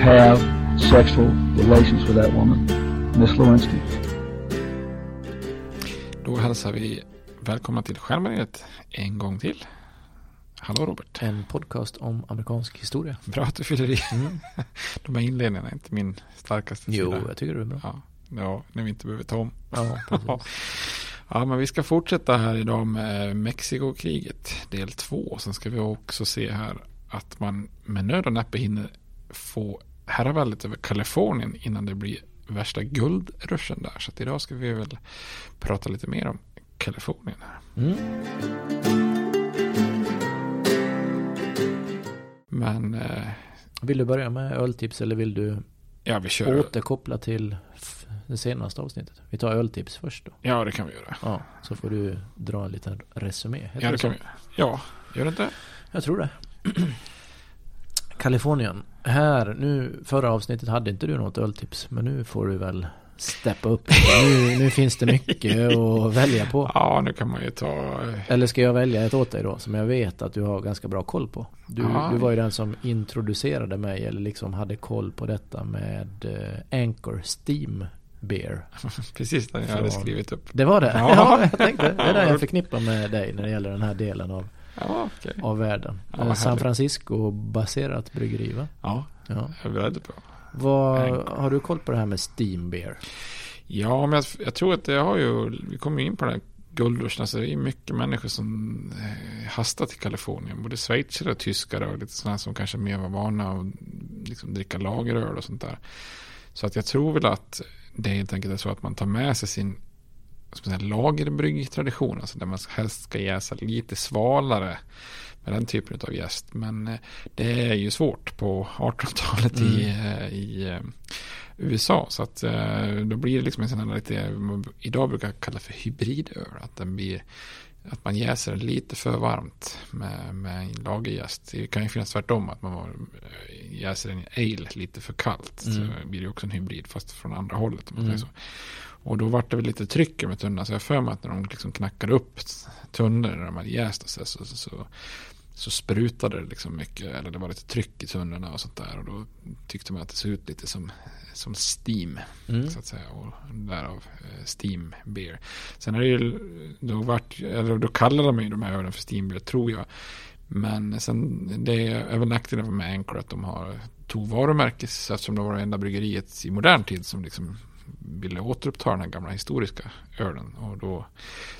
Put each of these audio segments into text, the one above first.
have sexual relations with that woman, Miss Lewinsky. Då hälsar vi välkomna till Stjärnbaneret en gång till. Hallå Robert. En podcast om amerikansk historia. Bra att du fyller i. De här inledningarna är inte min starkaste Jo, sida. jag tycker det är bra. Ja, ja, när vi inte behöver ta om. Ja. Ja, men vi ska fortsätta här idag med Mexikokriget del två. Sen ska vi också se här att man med nöd och näppe hinner få herraväldet över Kalifornien innan det blir värsta guldruschen där. Så idag ska vi väl prata lite mer om Kalifornien. Här. Mm. Men eh, Vill du börja med öltips eller vill du ja, vi kör. återkoppla till det senaste avsnittet? Vi tar öltips först då. Ja, det kan vi göra. Ja, så får du dra en liten resumé. Ja, det kan vi göra. Ja, gör det inte? Jag tror det. Kalifornien. Här, nu, förra avsnittet hade inte du något öltips, men nu får du väl steppa upp. Nu, nu finns det mycket att välja på. Ja, nu kan man ju ta... eh, Eller ska jag välja ett åt dig då, som jag vet att du har ganska bra koll på? Du, du var ju den som introducerade mig, eller liksom hade koll på detta med eh, Anchor Steam Beer. Precis den jag hade Från- skrivit upp. Det var det? Ja. Ja, jag tänkte. Det är det jag förknippar med dig när det gäller den här delen av, Ja, okej. av världen. Ja, Eh, San. Francisco-baserat bryggeri va? Ja, Ja. jag är beredd på. Vad, har du koll på det här med Steam Beer? Ja, men jag, jag tror att det har ju, vi kommer ju in på den här guldruschen, alltså det är mycket människor som eh, hastar till Kalifornien, både schweizare och tyskare och lite sådana som kanske mer var vana att liksom dricka lageröl och sånt där. Så att jag tror väl att det helt enkelt är så att man tar med sig sin som säga, lagerbryggtradition, alltså där man helst ska jäsa lite svalare med den typen av gäst. Men eh, det är ju svårt på 1800-talet mm. i, eh, i eh, USA. Så att då blir det liksom en sån här lite, idag brukar jag kalla för hybridöl. Att den blir att man jäser lite för varmt med, med en lagerjäst. Det kan ju finnas tvärtom att man jäser en ale lite för kallt. Mm. Så blir det också en hybrid fast från andra hållet. Om man mm. säger så. Och då var det väl lite tryck med tunnan. Så jag för mig att när de liksom knackade upp tunnor när de hade jäst och så, så, så, så sprutade det liksom mycket. Eller det var lite tryck i tunnorna och sånt där. Och då tyckte man att det såg ut lite som, som steam. Mm. Så att säga. Och därav eh, steam beer. Sen är det ju, då, vart, eller då kallade de ju de här ölen för steam beer tror jag. Men sen det är väl nackdelen med Anchor att de har tog varumärkes eftersom de var det enda bryggeriet i modern tid som liksom ville återuppta den här gamla historiska ölen. Och då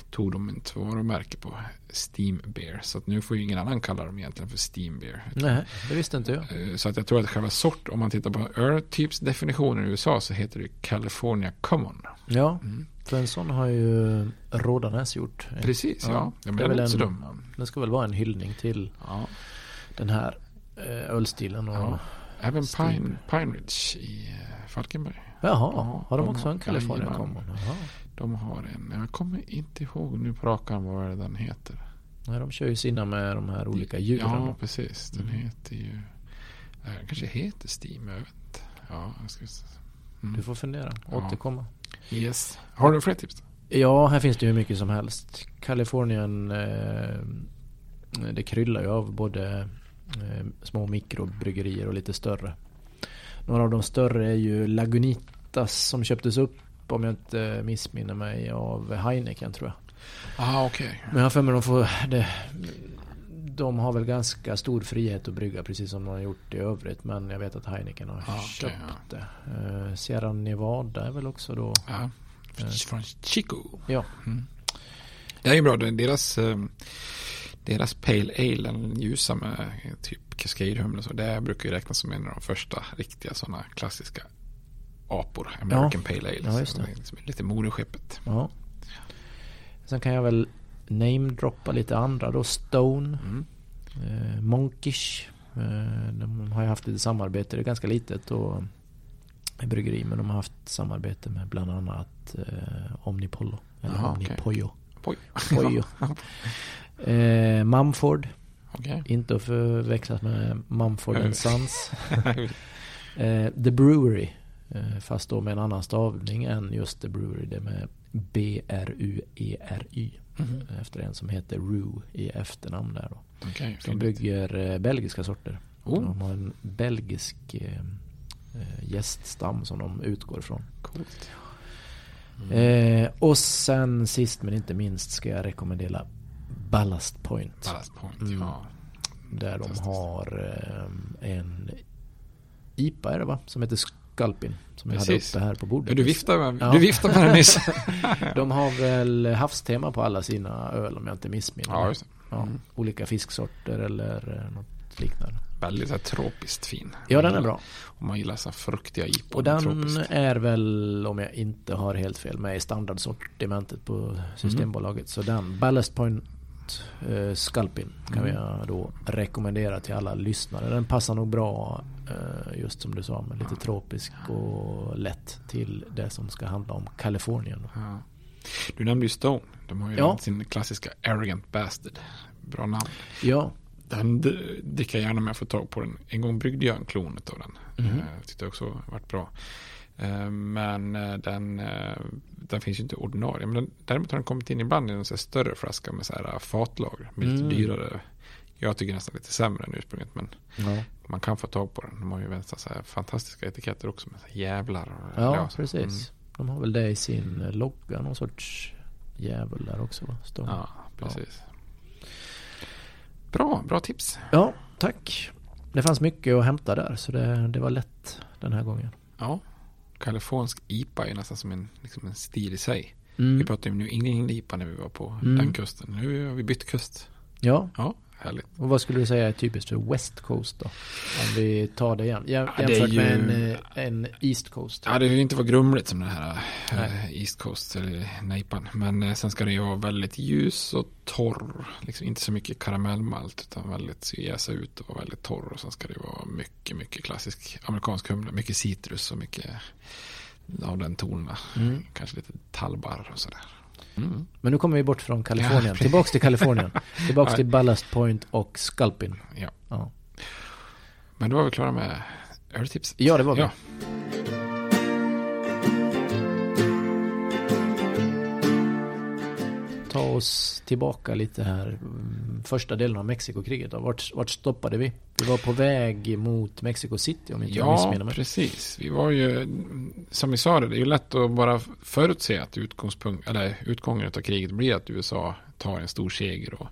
tog de ett varumärke på Steam Beer. Så att nu får ju ingen annan kalla dem egentligen för Steam Beer. Nej, det visste inte jag. Eh, så att jag tror att själva sort, om man tittar på öltypsdefinitionen i USA så heter det California Common. Ja, mm. för en sån har ju Rådanäs gjort. Precis, ja. ja. ja men det är inte så dum. Det ska väl vara en hyllning till ja. den här eh, ölstilen. Och ja. Även Pine, Pine Ridge i eh, Falkenberg. Jaha, ja, har de, de också en California Common? De har en, jag kommer inte ihåg nu på rakan vad den heter. Nej, de kör ju sina med de här olika djuren. Ja, precis. Den mm. heter ju, den kanske heter Steam, jag vet Ja, jag ska, mm. Du får fundera, återkomma. Ja. Yes. Har du fler tips? Ja, här finns det hur mycket som helst. Kalifornien, eh, det kryllar ju av både små mikrobryggerier och lite större. Några av de större är ju Lagunitas som köptes upp om jag inte missminner mig av Heineken tror jag. Ah, okay. Men jag har för mig de får det, de har väl ganska stor frihet att brygga precis som de har gjort i övrigt. Men jag vet att Heineken har ah, köpt ja. det. Uh, Sierra Nevada är väl också då. Ja, uh, från Chico. Ja. Mm. Det är ju bra. Deras, uh, deras Pale Ale, den ljusa med typ Cascade och så. Det brukar ju räknas som en av de första riktiga sådana klassiska apor. American ja. Pale Ale. Ja, just det. Liksom lite moderskeppet. Ja. Sen kan jag väl namedroppa lite andra då. Stone. Mm. Eh, Monkish. Eh, de har ju haft lite samarbete. Det är ganska litet och bryggeri. Men de har haft samarbete med bland annat eh, Omnipollo. Eller Aha, Omnipollo. Okay. Pojo. eh, Mumford. Okay. Inte att förväxlas med Mumford Sons. eh, The Brewery. Eh, fast då med en annan stavning än just The Brewery. Det med B-R-U-E-R-Y. Mm. Efter en som heter Rue i efternamn där då. Okay, de bygger eh, belgiska sorter. Oh. De har en belgisk eh, eh, gäststam som de utgår ifrån. Coolt. Mm. Eh, och sen sist men inte minst ska jag rekommendera Ballast Point. Ballast Point, mm. ja. Där de har eh, en IPA är det va? Som heter Skalpin. Som Precis. jag hade uppe här på bordet. Du viftade med, ja. du viftade med den nyss. de har väl havstema på alla sina öl om jag inte missminner ja, just ja, mm. Olika fisksorter eller eh, något liknande. Väldigt så här, tropiskt fin. Ja, den är bra. Om man gillar så fruktiga IPA. Och den tropiskt. är väl, om jag inte har helt fel, med i standardsortimentet på Systembolaget. Mm. Så den, Ballast Point eh, Skalpin kan mm. jag då rekommendera till alla lyssnare. Den passar nog bra eh, just som du sa med lite tropisk och lätt till det som ska handla om Kalifornien. Ja. Du nämnde ju Stone. De har ju ja. sin klassiska Arrogant Bastard. Bra namn. Ja. Den dricker jag gärna med att få tag på den. En gång bryggde jag en klon av den. Mm. Jag tyckte också varit bra. Eh, men eh, den, eh, den finns ju inte ordinarie. Men den, däremot har den kommit in ibland i en större flaska med så här fatlager. Med lite mm. dyrare. Jag tycker nästan lite sämre än ursprunget. Men ja. man kan få tag på den. De har ju så här fantastiska etiketter också. Med så jävlar. Och, ja, precis. Mm. De har väl det i sin logga. Någon sorts djävul där också. Va? Står ja, precis. Ja. Bra, bra tips. Ja, tack. Det fanns mycket att hämta där. Så det, det var lätt den här gången. Ja kalifornisk IPA är nästan som en, liksom en stil i sig. Mm. Vi pratade ju nu ingen IPA när vi var på mm. den kusten. Nu har vi bytt kust. Ja. Ja, härligt. Och vad skulle du säga är typiskt för West Coast då? Om vi tar det igen. Jäm, Ja, det jämfört med ju- en, eh, en East Coast. Ja, det vill inte vara grumligt som den här Nej. eh, East Coast eller nejpan. Men eh, sen ska det ju vara väldigt ljus och torr. Liksom inte så mycket karamellmalt utan väldigt jäsa ut och vara väldigt torr. Och sen ska det ju vara mycket, mycket klassisk amerikansk humle. Mycket citrus och mycket av den tonerna. Mm. Kanske lite tallbarr och sådär. Mm. Men nu kommer vi bort från Kalifornien. Ja. Tillbaks till Kalifornien. Tillbaks till Ballast Point och Sculpin. Ja. Ja, Men då var vi klara med öltips. ja det var vi. Ja. Ta oss tillbaka lite här. Första delen av Mexikokriget. Vart, vart stoppade vi? Vi var på väg mot Mexico City om inte jag Ja, missminner mig. precis. Vi var ju, som vi sa det, det är ju lätt att bara förutse att utgångspunkt, eller utgången av kriget blir att USA tar en stor seger och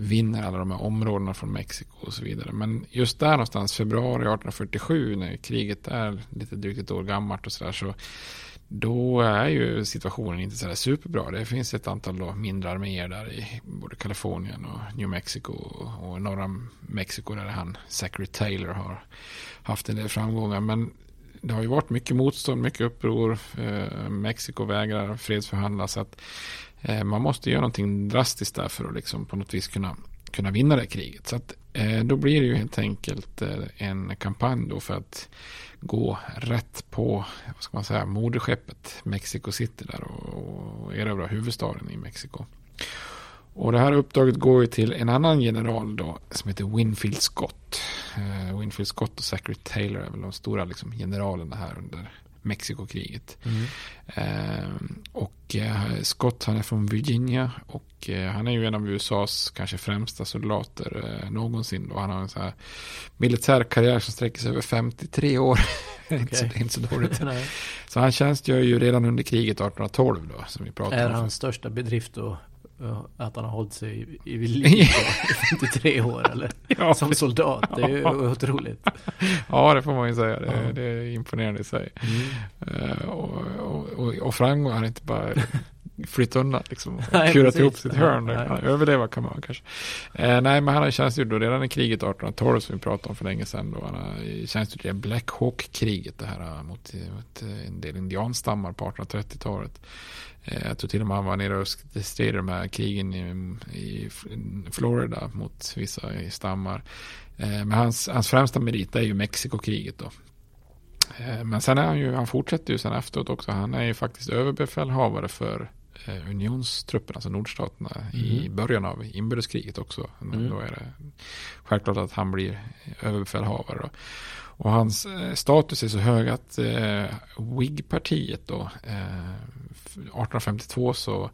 vinner alla de här områdena från Mexiko och så vidare. Men just där någonstans, februari 1847, när kriget är lite drygt ett år gammalt och sådär, så då är ju situationen inte sådär superbra. Det finns ett antal då mindre arméer där i både Kalifornien och New Mexico och, och norra Mexiko där han, Zachary Taylor, har haft en del framgångar. Men det har ju varit mycket motstånd, mycket uppror. Eh, Mexiko vägrar fredsförhandla. Så att eh, man måste göra någonting drastiskt där för att liksom på något vis kunna, kunna vinna det kriget. Så att eh, då blir det ju helt enkelt eh, en kampanj då för att gå rätt på, vad ska man säga, moderskeppet Mexico City där och, och erövra huvudstaden i Mexiko. Och det här uppdraget går ju till en annan general då som heter Winfield Scott. Eh, Winfield Scott och Zachary Taylor är väl de stora liksom, generalerna här under Mexikokriget. Mm. Eh, och eh, Scott han är från Virginia och eh, han är ju en av USAs kanske främsta soldater eh, någonsin. Och han har en så här militär karriär som sträcker sig över 53 år. Inte så- det är inte så dåligt. Så han tjänstgör ju redan under kriget 1812 då, som vi pratade Är om. hans största bedrift ja, att han har hållit sig i, i liv i 53 år eller? Ja, Som soldat, det är ju otroligt. Ja, det får man ju säga. Det, Ja. det är imponerande i sig. Mm. Eh, och, och, och, och framgång har inte bara flytt undan liksom. och Nej, Kurat precis. ihop sitt hörn. Ja, överleva kan man kanske. Eh, nej, men han har tjänstgjort då redan i kriget 1812 som vi pratade om för länge sedan. Då. Han har tjänstgjort i Black Hawk-kriget. Det här eh, mot, mot en del indianstammar på 1830-talet. Eh, jag tror till och med han var nere och stred i de här krigen i, i Florida mot vissa stammar. Eh, men hans, hans främsta merit är ju Mexikokriget då. Eh, Men sen är han ju, han fortsätter ju sen efteråt också. Han är ju faktiskt överbefälhavare för unionstrupperna, alltså nordstaterna, i Mm. början av inbördeskriget också. Mm. Då är det självklart att han blir överbefälhavare. Då. Och hans status är så hög att eh, Whig-partiet då, eh, 1852 så,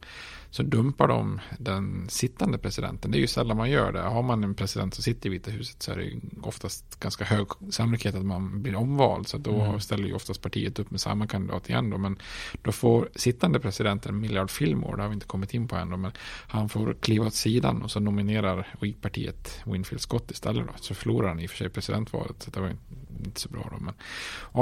så dumpar de den sittande presidenten. Det är ju sällan man gör det. Har man en president som sitter i Vita huset så är det oftast ganska hög sannolikhet att man blir omvald. Så då Mm. ställer ju oftast partiet upp med samma kandidat igen. Då. Men då får sittande presidenten Millard Fillmore, det har vi inte kommit in på än, då, men han får kliva åt sidan och så nominerar Whig-partiet Winfield Scott istället. Då. Så förlorar han i och för sig presidentvalet. Så det var inte så bra då. Men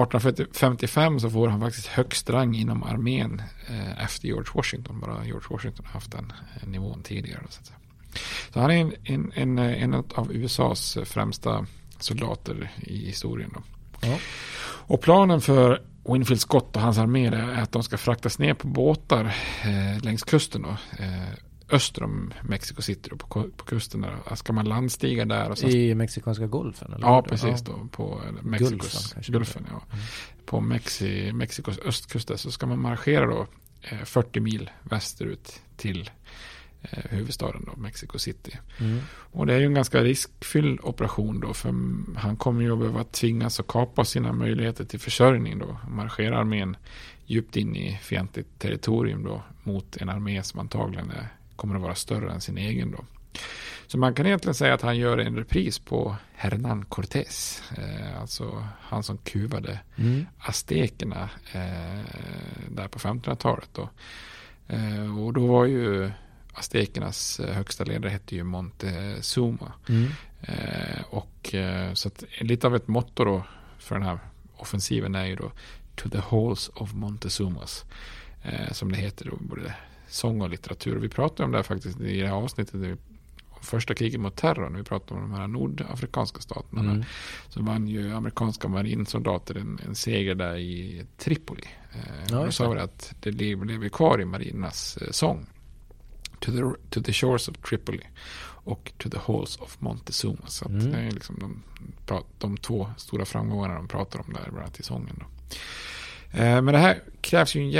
1855 så får han faktiskt högst rang inom armén eh, efter George Washington. Bara George Washington har haft den eh, nivån tidigare. Så, att säga. så han är en, en, en, eh, en av USAs främsta soldater i historien. Då. Ja. Och planen för Winfield Scott och hans armé är att de ska fraktas ner på båtar eh, längs kusten. Då, eh, öster om Mexico City då, på, på kusten. Där. Ska man landstiga där och sen I Mexikanska golfen? Eller? Ja, precis då. På Mexikos, Gulfen Gulfen, ja. På Mexi, Mexikos östkust där, så ska man marschera då eh, 40 mil västerut till eh, huvudstaden då, Mexico City. Mm. Och det är ju en ganska riskfylld operation då, för han kommer ju att behöva tvingas att kapa sina möjligheter till försörjning då. Marschera armén djupt in i fientligt territorium då, mot en armé som antagligen är, kommer att vara större än sin egen då. Så man kan egentligen säga att han gör en repris på Hernán Cortés. Eh, alltså han som kuvade Mm. aztekerna eh, där på 1500-talet. Då. Eh, och då var ju aztekernas eh, högsta ledare hette ju Montezuma. Mm. Eh, och eh, så att lite av ett motto då för den här offensiven är ju då To the halls of Montezumas. Som det heter då, både sång och litteratur. Vi pratade om det här faktiskt i det här avsnittet. Vi första kriget mot terror, när vi pratar om de här nordafrikanska staterna, mm. så vann ju amerikanska marinsoldater en, en seger där i Tripoli. Eh, ja, så var det att det blev kvar i marinernas eh, sång. To the, to the shores of Tripoli och To the halls of Montezuma. Så mm. det är liksom de, de två stora framgångarna de pratar om där, bland annat i sången. Då. Eh, men det här krävs ju en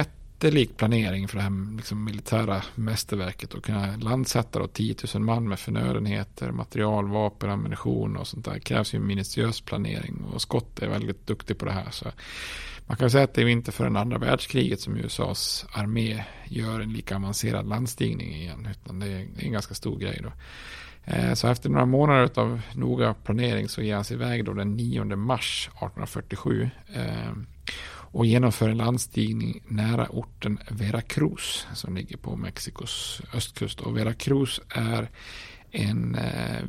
jättelik planering för det här liksom militära mästerverket. Och kunna landsätta då 10 000 man med förnödenheter, material, vapen, ammunition och sånt där. Det krävs ju en minutiös planering. Och Scott är väldigt duktig på det här. Så man kan säga att det är inte förrän andra världskriget som USAs armé gör en lika avancerad landstigning igen. Utan det är en ganska stor grej då. Eh, så efter några månader av noga planering så ger han sig iväg då den 9 mars 1847 och genomför en landstigning nära orten Veracruz som ligger på Mexikos östkust. Och Veracruz är en eh,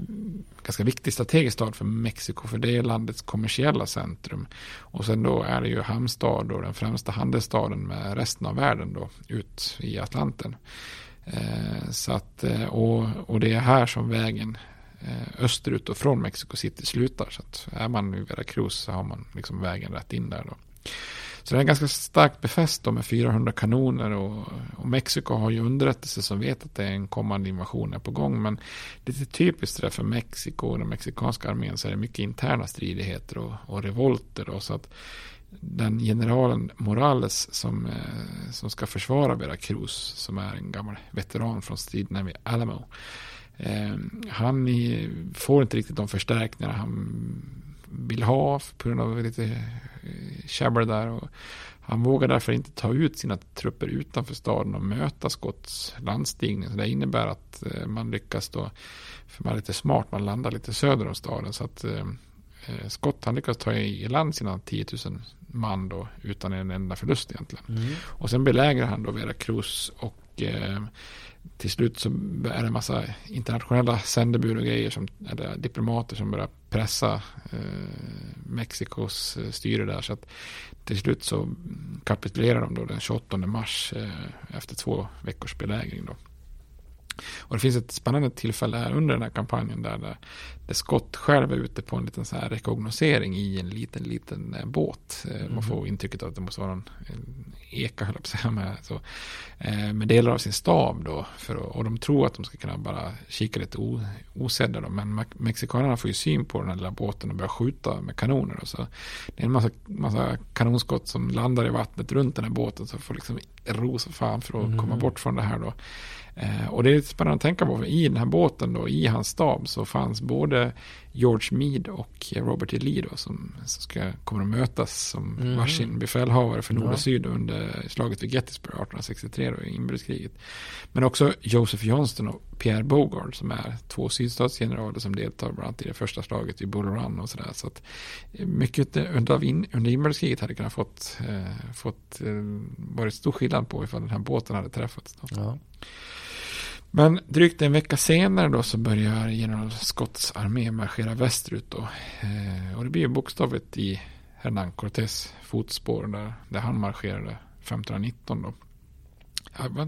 ganska viktig strategisk stad för Mexiko för det är landets kommersiella centrum. Och sen då är det ju hamnstad och den främsta handelsstaden med resten av världen då ut i Atlanten. Eh, så att, eh, och, och det är här som vägen eh, österut och från Mexico City slutar. Så att är man i Veracruz så har man liksom vägen rätt in där då. Så det är ganska starkt befäst med 400 kanoner och, och Mexiko har ju underrättelse som vet att det är en kommande invasion är på gång. Men lite typiskt det för Mexiko och den mexikanska armén så är det mycket interna stridigheter och, och revolter. Då, så att den generalen Morales som, eh, som ska försvara Veracruz, som är en gammal veteran från striderna vid Alamo. Eh, han får inte riktigt de förstärkningar han vill ha på grund av lite eh, käbbel där. Och han vågar därför inte ta ut sina trupper utanför staden och möta Skotts landstigning. Så det innebär att eh, man lyckas då, för man är lite smart, man landar lite söder om staden. Så att eh, eh Skott han lyckas ta i land sina 10 000 man då utan en enda förlust egentligen. Mm. Och sen belägrar han då Veracruz och eh, till slut så är det en massa internationella sändebud och grejer som, eller diplomater som börjar pressa eh, Mexikos eh, styre där. Så att till slut så kapitulerar de då den 28 mars eh, efter två veckors belägring då. Och det finns ett spännande tillfälle här under den här kampanjen där, där, där Scott själv är ute på en liten så här rekognosering i en liten, liten eh, båt. Mm. Man mhm. får intrycket att det måste vara en, en eka, höll jag på säga, med, så, eh, med delar av sin stab då. För, och de tror att de ska kunna bara kika lite o, osedda då. Men mexikanerna får ju syn på den här lilla båten och börjar skjuta med kanoner. Då, så det är en massa, massa kanonskott som landar i vattnet runt den här båten. Så får liksom ro så fan för att mm. komma bort från det här då. Eh, och det är lite spännande att tänka på, för i den här båten då, i hans stab så fanns både George Meade och Robert E. Lee då, som, som ska, kommer att mötas som mm. varsin befälhavare för nord och syd under slaget vid Gettysburg 1863 då, i inbördeskriget. Men också Joseph Johnston och Pierre Bogard som är två sydstatsgeneraler som deltar bland annat i det första slaget i Bull Run och sådär. Så att mycket under, in, under inbördeskriget hade kunnat fått, eh, fått eh, varit stor skillnad på ifall den här båten hade träffats. Då. Ja. Men drygt en vecka senare då så börjar general Scotts armé marschera västerut då. Eh, och det blir bokstavligt i Hernán Cortés fotspår där, där han marscherade 1519 då. Ja,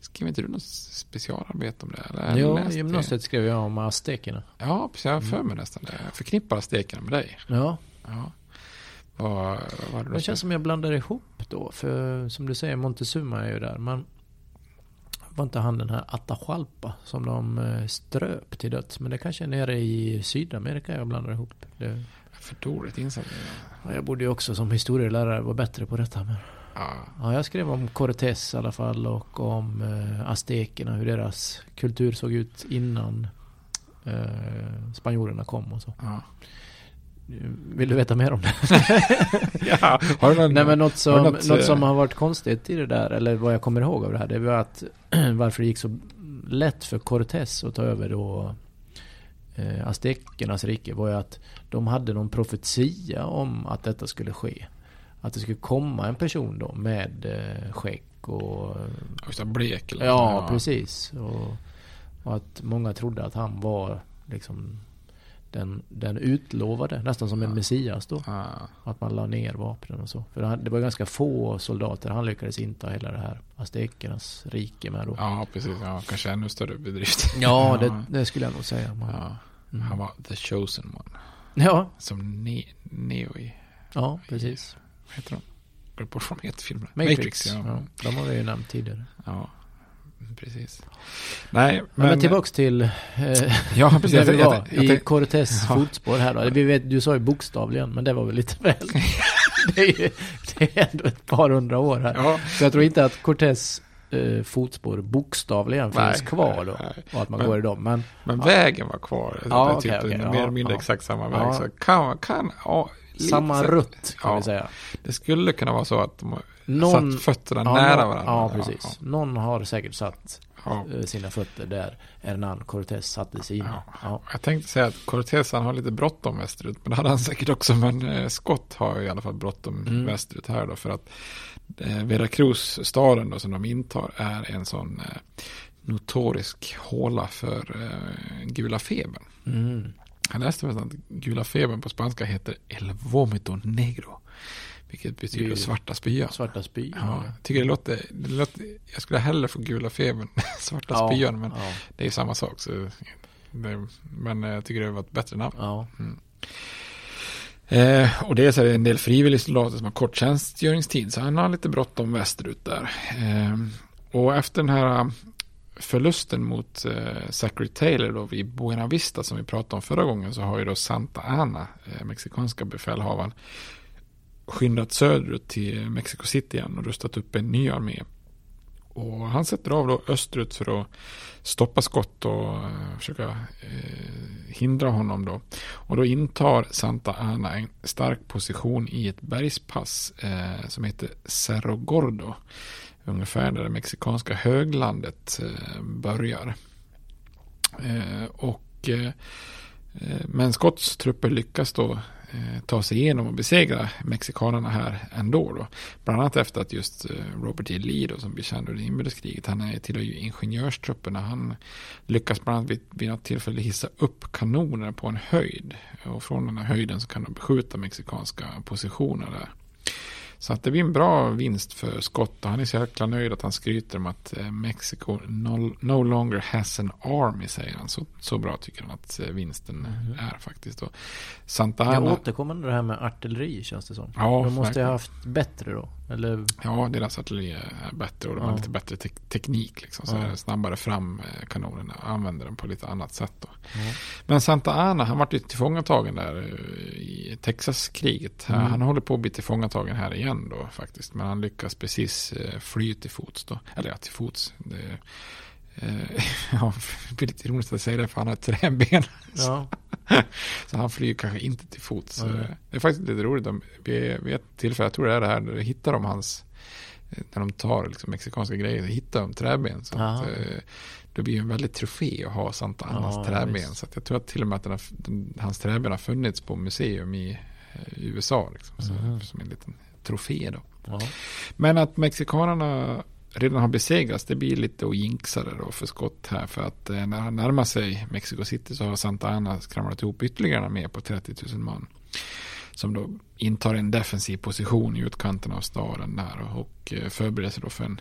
skrev inte du något specialarbete om det? Eller? Jo, i gymnasiet skrev jag om aztekerna. Ja, precis. Jag har för mig mm. nästan det. Jag förknippar aztekerna med dig. Ja. ja. Vad, vad det, det känns som jag blandar ihop då. För som du säger, Montezuma är ju där. Men var inte han den här Atahualpa som de eh, ströp till döds. Men det kanske är nere i Sydamerika jag blandar ihop. Det... För dåligt insatt. Ja, jag borde ju också som historielärare vara bättre på detta. Men... Ja. ja, jag skrev om Cortés i alla fall och om eh, aztekerna, hur deras kultur såg ut innan eh, spanjorerna kom och så. Ja. Vill du veta mer om det? ja, har du någon, Nej men något som, något, något, som eh, har varit konstigt i det där, eller vad jag kommer ihåg av det här, det var att varför det gick så lätt för Cortés att ta över då eh, aztekernas rike var ju att de hade någon profetia om att detta skulle ske. Att det skulle komma en person då med eh, skägg och... Just blek eller Ja, ja. precis. Och, och, att många trodde att han var liksom den, den utlovade, nästan som en messias då. Att man la ner vapnen och så. För det var ganska få soldater, han lyckades inta hela det här aztekernas rike med då. ja, precis. Ja, kanske ännu större bedrift. Ja, det, det skulle jag nog säga. Man, Ja. Mm. Han var the chosen one. ja, Som ne Neo i, ja, precis. vad heter de? Går bort från heter filmerna. Matrix, ja. ja. De har vi ju nämnt tidigare. ja. Precis. Nej, Men, men tillbaks till eh, Ja, precis. där vi Jag- var, jag- jag i Cortés Ja. fotspår här då. Vi vet, du sa ju bokstavligen, men det var väl lite väl. det, är ju, det är ändå ett par hundra år här. Ja, Så jag tror inte att Cortés eh, fotspår bokstavligen Nej, finns kvar då. nej, nej. Och att man Men- går i dem. Men men vägen var kvar. Ja, det är typ ja, mer eller mindre exakt samma väg. Så kan, kan, samma rutt kan vi säga. Det skulle kunna vara så att Någon, satt fötterna ja, nära någon- varandra. Ja, precis. Någon har säkert satt Ja, ja. eh, sina fötter där Hernán Cortés satte sina. Ja. Ja. Jag tänkte säga att Cortés han har lite bråttom västerut, men det hade han säkert också. Men eh, Scott har i alla fall bråttom Mm. västerut här då, för att eh, Veracruz, staden då, som de intar, är en sån eh, notorisk håla för eh, gula febern. Mm. Jag läste att gula febern på spanska heter El vomito negro. Vilket betyder är- svarta spyan. Svarta spy. Ja, jag tycker det låter, det låter, jag skulle hellre få gula febern, svarta Ja, spyan, men ja, det är ju samma sak. Så det, men jag tycker det var ett bättre namn. ja. Eh, och det är så här en del frivilliga soldater som har kort tjänstgöringstid, så han har lite bråttom västerut där. Eh, och efter den här förlusten mot eh, Zachary Taylor då vid Buena Vista som vi pratade om förra gången så har ju då Santa Ana, eh, mexikanska befälhavaren, skyndat söderut till Mexico City igen och rustat upp en ny armé. Och han sätter av då österut för att stoppa skott och eh, försöka eh, hindra honom då. Och då intar Santa Ana en stark position i ett bergspass eh, som heter Cerro Gordo. Ungefär där det mexikanska höglandet eh, börjar. Eh, och eh, eh men Scotts trupper lyckas då Eh, ta sig igenom och besegra mexikanerna här ändå då. Bland annat efter att just eh, Robert E. Lee då, som blir känd under inbördeskriget, han är tillhör ju ingenjörstrupperna. Han lyckas bland annat vid, vid något tillfälle hissa upp kanoner på en höjd. Och från den här höjden så kan de beskjuta mexikanska positioner där. Så att det blir en bra vinst för Scott och han är så jäkla nöjd att han skryter om att eh, Mexiko no, no longer has an army säger han. Så, så bra tycker han att eh, vinsten är faktiskt. Och Santa Jag Ana, återkommer det här med artilleri känns det som. Ja, de måste verkligen. ha haft bättre då. Eller ja deras artilleri är bättre och de har Ja. lite bättre te teknik. Liksom, så Ja. snabbare fram eh, kanonerna och använder dem på lite annat sätt. Då. Ja. Men Santa Ana, han vart ju tillfångatagen där eh, i Texaskriget. Mm. Han håller på att bli tillfångatagen här igen då faktiskt. Men han lyckas precis eh, fly till fots då. Eller ja, till fots. Det, ja, det blir lite ironiskt att säga det för han har träben. ja. Så han flyger kanske inte till fots. Eh, Det är faktiskt lite roligt. De, vid, vid ett tillfälle, jag tror det är det här, då hittar de hans, eh, när de tar liksom mexikanska grejer, så hittar de träben. Så att, eh, det blir ju en väldigt trofé att ha Santa Annas Ja, träben. visst. Så jag tror att till och med att den har, den, hans träben har funnits på museum i, eh, i USA. Liksom, så, Mhm. Som en liten trofé då. ja. Men att mexikanerna redan har besegrats, det blir lite att jinxa det då för skott här. För att eh, när han närmar sig Mexico City så har Santa Ana skramlat ihop ytterligare en på 30 000 man. Som då intar en defensiv position i utkanten av staden där och, eh, förbereder sig då för en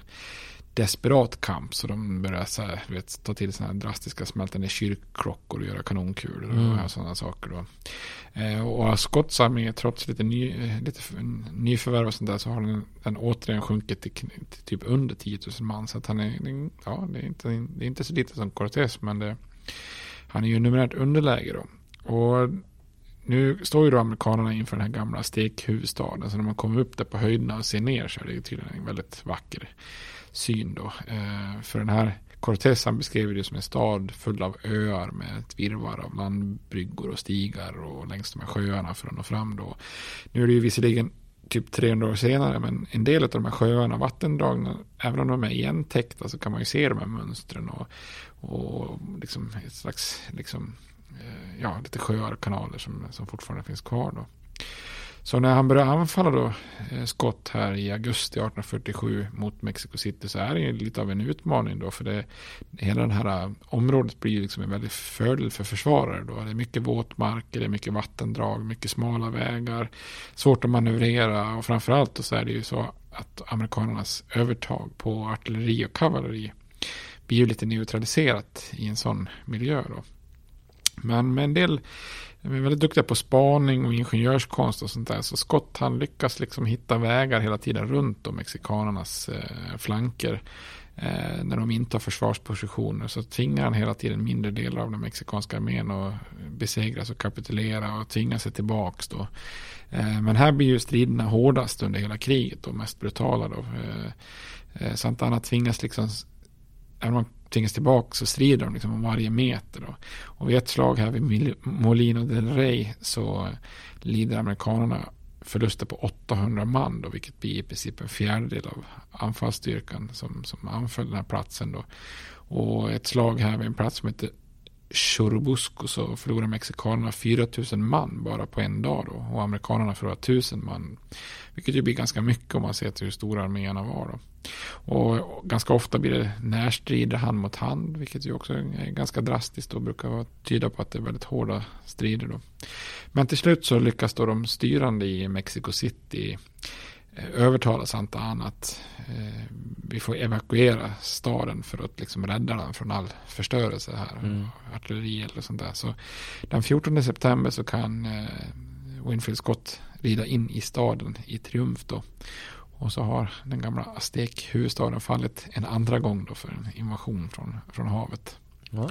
desperat kamp. Så de börjar så här, vet, ta till sådana här drastiska smälta ner kyrkklockor och göra kanonkulor och Mm. sådana saker då. Eh, och armé, trots lite, ny, eh, lite nyförvärv och sånt där, så har den, den återigen sjunkit till, till typ under 10 000 man. Så att han är, ja, det är inte, det är inte så lite som Cortés, men det, han är ju numerärt underläge då. Och nu står ju då amerikanerna inför den här gamla stekhuvudstaden. Så när man kommer upp där på höjderna och ser ner så är det ju tydligen en väldigt vacker syn då. Eh, för den här Cortés han beskrev det som en stad full av öar med ett virrvarr av landbryggor och stigar och längs de här sjöarna för att nå fram då. Nu är det ju visserligen typ 300 år senare men en del av de här sjöarna, vattendragen, även om de är igentäckta så kan man ju se de här mönstren och, och liksom ett slags liksom, Eh, ja, lite sjöar och kanaler som, som fortfarande finns kvar då. Så när han börjar anfalla då eh, skott här i augusti 1847 mot Mexico City så är det lite av en utmaning då. För det, hela det här eh, området blir liksom en väldigt fördel för försvarare då. Det är mycket våtmarker, det är mycket vattendrag, mycket smala vägar, svårt att manövrera och framförallt så är det ju så att amerikanernas övertag på artilleri och kavalleri blir ju lite neutraliserat i en sån miljö då. Men med en del de är väldigt duktiga på spaning och ingenjörskonst och sånt där. Så Scott han lyckas liksom hitta vägar hela tiden runt de mexikanernas eh, flanker. Eh, när de inte har försvarspositioner så tvingar han hela tiden mindre delar av den mexikanska armén att besegras och kapitulera och tvinga sig tillbaks då. Eh, men här blir ju striderna hårdast under hela kriget och mest brutala då. Eh, eh tvingas liksom tvingas tillbaka så strider de liksom om varje meter. Då. Och vid ett slag här vid Molino del Rey så lider amerikanerna förluster på 800 man då, vilket blir i princip en fjärdedel av anfallsstyrkan som, som anföll den här platsen då. Och ett slag här vid en plats som heter Churubusco så förlorar mexikanerna 4000 man bara på en dag då. Och amerikanerna förlorar 1000 man. Vilket ju blir ganska mycket om man ser till hur stora arméerna var då. Och ganska ofta blir det närstrider hand mot hand, vilket ju också är ganska drastiskt och brukar tyda på att det är väldigt hårda strider då. Men till slut så lyckas då de styrande i Mexico City eh, övertala Santa Ana att eh, vi får evakuera staden för att liksom rädda den från all förstörelse här. Mm. Artilleri eller sånt där. Så den 14 september så kan eh, Winfield Scott rida in i staden i triumf då. Och så har den gamla aztekhuvudstaden fallit en andra gång då för en invasion från, från havet. Ja.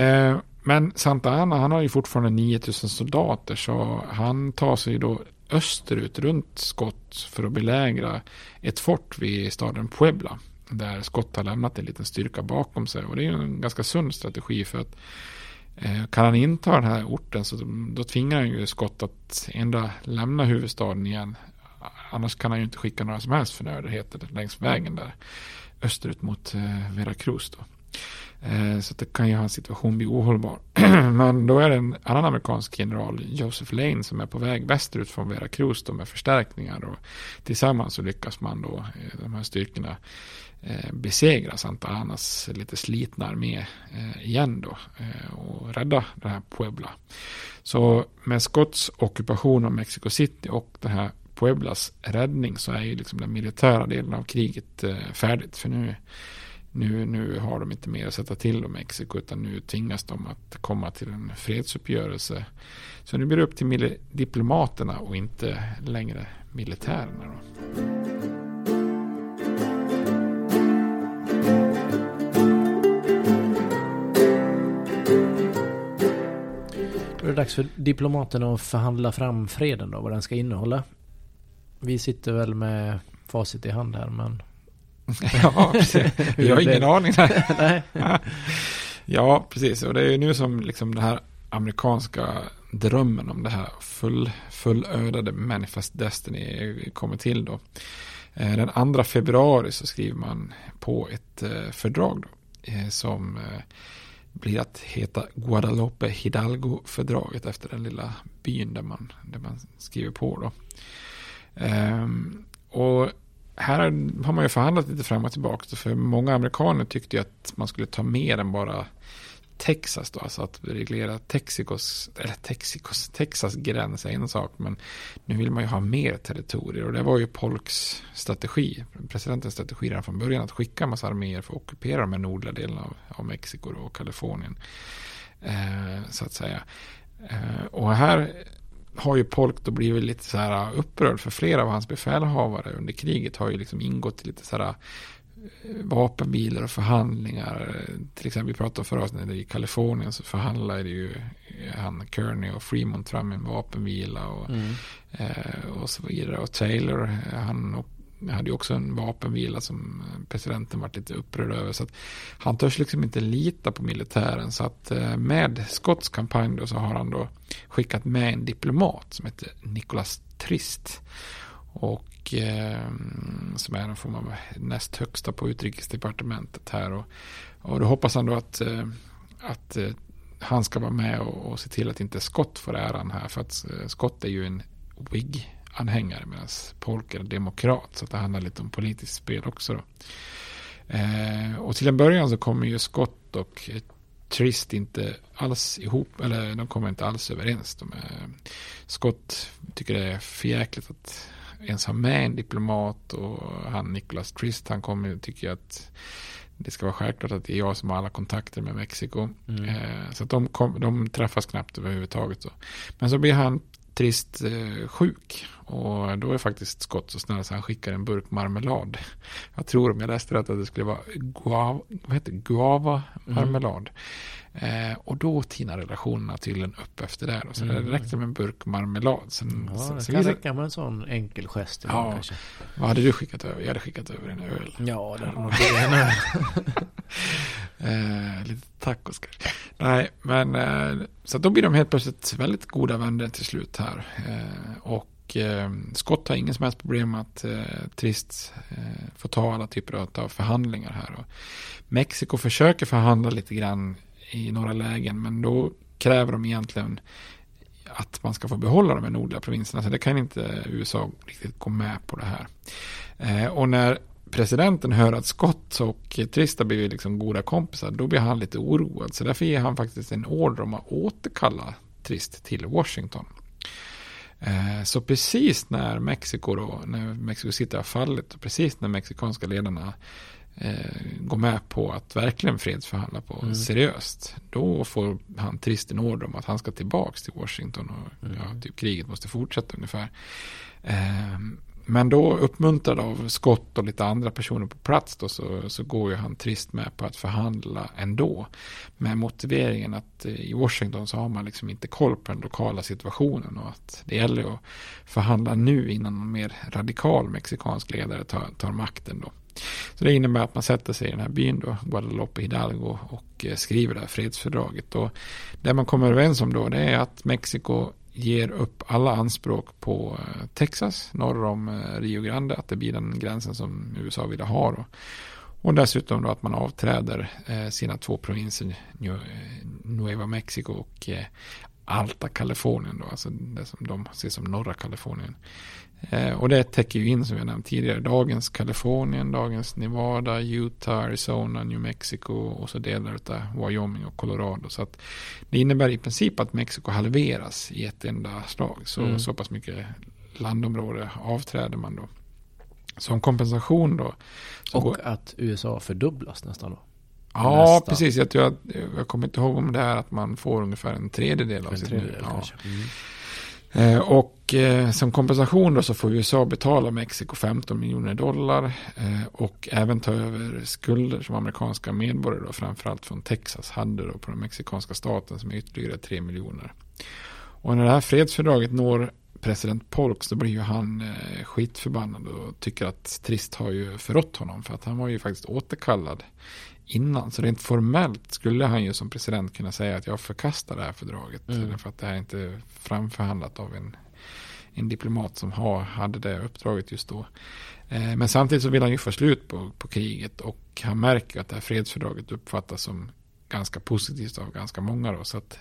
Eh, men Santa Ana han har ju fortfarande 9000 soldater så han tar sig då österut runt Skott för att belägra ett fort vid staden Puebla. Där Skott har lämnat en liten styrka bakom sig. Och det är en ganska sund strategi för att eh, kan han inta den här orten så då tvingar han ju Skott att ändå lämna huvudstaden igen Annars kan han ju inte skicka några som helst förnödenheter längs vägen där österut mot eh, Veracruz. Då. Eh, så det kan ju hans situation bli ohållbar. Men då är det en annan amerikansk general, Joseph Lane, som är på väg västerut från Veracruz då med förstärkningar. Och tillsammans så lyckas man då, eh, de här styrkorna, eh, besegra Santa Anas lite slitna armé eh, igen då och rädda det här Puebla. Så med Scotts ockupation av Mexico City och det här Pueblas räddning så är ju liksom den militära delen av kriget eh, färdigt. För nu, nu, nu har de inte mer att sätta till om Mexiko utan nu tvingas de att komma till en fredsuppgörelse. Så nu blir det upp till diplomaterna och inte längre militärerna. Då. Då är det dags för diplomaterna att förhandla fram freden då, vad den ska innehålla. Vi sitter väl med facit i hand här men... ja, precis. Vi har ingen aning. Nej. ja, precis. Och det är ju nu som liksom den här amerikanska drömmen om det här full, fullödade Manifest Destiny kommer till då. Eh, den 2 februari så skriver man på ett eh, fördrag då, eh, som blir att heta Guadalupe Hidalgo-fördraget efter den lilla byn där man, där man skriver på då. Ehm, och här har man ju förhandlat lite fram och tillbaka. För många amerikaner tyckte ju att man skulle ta mer än bara Texas då, alltså att reglera Texikos. eller Texikos. Texas gräns är en sak, men nu vill man ju ha mer territorier och det var ju Polks strategi, presidentens strategi redan från början, att skicka en massa arméer för att ockupera de här nordliga delarna av, av Mexiko och Kalifornien, eh, så att säga. Eh, och här har ju Polk då blivit lite så här upprörd för flera av hans befälhavare under kriget har ju liksom ingått i lite så här eh, vapenbilar och förhandlingar. Till exempel vi pratade förra avsnittet i Kalifornien så förhandlade ju han Kearney och Fremont fram en vapenvila och, mm. eh, och så vidare. Och Taylor, han och hade ju också en vapenvila som eh, presidenten varit lite upprörd över. Så att han törs liksom inte lita på militären. Så att eh, med Scotts kampanj då så har han då skickat med en diplomat som heter Nicholas Trist. Och eh, som är en form av näst högsta på utrikesdepartementet här. Och, och då hoppas han då att, eh, att han ska vara med och, och se till att inte Scott får äran här. För att Scott är ju en wig. Whig-anhängare medan Polk är demokrat. Så att det handlar lite om politiskt spel också. Eh, och till en början så kommer ju Scott och Trist inte alls ihop, eller de kommer inte alls överens. De är, Scott tycker det är förjäkligt att ens ha med en diplomat och han Nicholas Trist han kommer tycker att det ska vara självklart att det är jag som har alla kontakter med Mexiko. Mm. Eh, så att de, kom, de träffas knappt överhuvudtaget. Så. Men så blir han trist eh, sjuk. Och då är faktiskt Scott så snäll så han skickar en burk marmelad. Jag tror om jag läste rätt att det skulle vara guava, vad heter guava marmelad. Mm. Eh, och då tinar relationerna tydligen upp efter det. Så mm. det räckte med en burk marmelad. Sen, ja, sen, det kan räcka med en sån enkel gest. Ja, kanske. vad hade du skickat över? Jag hade skickat över en öl. Ja, det hade nog blivit en öl. eh, lite tacos kanske. Nej, men eh, så då blir de helt plötsligt väldigt goda vänner till slut här. Eh, och eh, Scott har ingen som helst problem med att eh, Trist eh, får ta alla typer av förhandlingar här. Och Mexiko försöker förhandla lite grann i några lägen. Men då kräver de egentligen att man ska få behålla de här nordliga provinserna. Så det kan inte USA riktigt gå med på det här. Eh, och när presidenten hör att Scott och Trista blivit liksom goda kompisar, då blir han lite oroad. Så därför ger han faktiskt en order om att återkalla Trist till Washington. Eh, så precis när Mexiko då, när Mexiko City har fallit och precis när mexikanska ledarna eh, gå med på att verkligen fredsförhandla på mm. seriöst. Då får han trist en order om att han ska tillbaka till Washington och mm. ja, typ, kriget måste fortsätta ungefär. Eh, men då uppmuntrad av Scott och lite andra personer på plats då, så, så går ju han trist med på att förhandla ändå. Med motiveringen att eh, i Washington så har man liksom inte koll på den lokala situationen och att det gäller att förhandla nu innan någon mer radikal mexikansk ledare tar, tar makten då. Så det innebär att man sätter sig i den här byn då, Guadalupe Hidalgo och eh, skriver det här fredsfördraget. Och det man kommer överens om då det är att Mexiko ger upp alla anspråk på eh, Texas norr om eh, Rio Grande, att det blir den gränsen som USA vill ha. Då. Och dessutom då att man avträder eh, sina två provinser, Nueva Mexico och Alta Kalifornien då, alltså det som de ser som norra Kalifornien. Eh, och det täcker ju in som jag nämnt tidigare dagens Kalifornien, dagens Nevada, Utah, Arizona, New Mexico och så delar av Wyoming och Colorado. Så att det innebär i princip att Mexiko halveras i ett enda slag. Så, mm. så pass mycket landområde avträder man då. Som kompensation då. och går... att USA fördubblas nästan då. Ja, Nästa. precis. Jag, jag, jag kommer inte ihåg om det är att man får ungefär en tredjedel av en sitt tredjedel, ja. Mm. Eh, och eh, som kompensation då så får USA betala Mexiko 15 miljoner dollar eh, och även ta över skulder som amerikanska medborgare då, framförallt från Texas hade då på den mexikanska staten som är ytterligare 3 miljoner. Och när det här fredsfördraget når president Polk så blir ju han eh, skitförbannad och tycker att Trist har ju förrått honom för att han var ju faktiskt återkallad innan. Så rent formellt skulle han ju som president kunna säga att jag förkastar det här fördraget. Mm. För att det här är inte framförhandlat av en, en diplomat som har, hade det uppdraget just då. Eh, men samtidigt så vill han ju få slut på, på kriget och han märker att det här fredsfördraget uppfattas som ganska positivt av ganska många då. Så att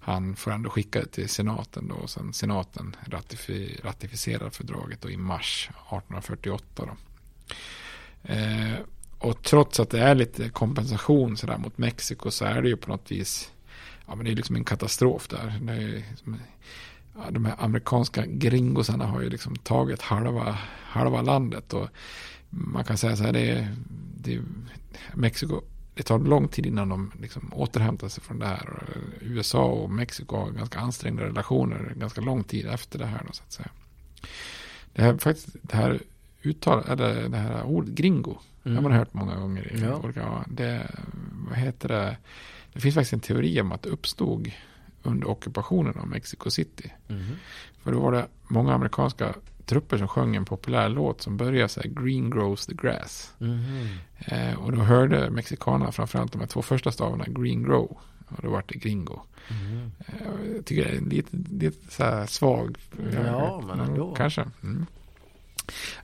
han får ändå skicka det till senaten då. Och sen senaten ratifi, ratificerar fördraget då i mars 1848 då. Eh, och trots att det är lite kompensation sådär mot Mexiko så är det ju på något vis ja, men det är liksom en katastrof där. Det är liksom, de här amerikanska gringosarna har ju liksom tagit halva, halva landet och man kan säga så här, det är, det är Mexiko, det tar lång tid innan de liksom återhämtar sig från det här. USA och Mexiko har ganska ansträngda relationer ganska lång tid efter det här. Då, så att säga. Det här, faktiskt, det här uttal, eller det här ordet gringo Mm. Har man hört många gånger. I ja. olika, det, vad heter det? det finns faktiskt en teori om att det uppstod under ockupationen av Mexico City. Mm. För då var det många amerikanska trupper som sjöng en populär låt som började så här Green grows the grass. Mm. Eh, och då hörde mexikanerna framförallt de här två första stavarna Green grow. Och då var det gringo. Mm. Eh, jag tycker det är lite, lite så här svag. Ja, men ändå. Kanske. Mm.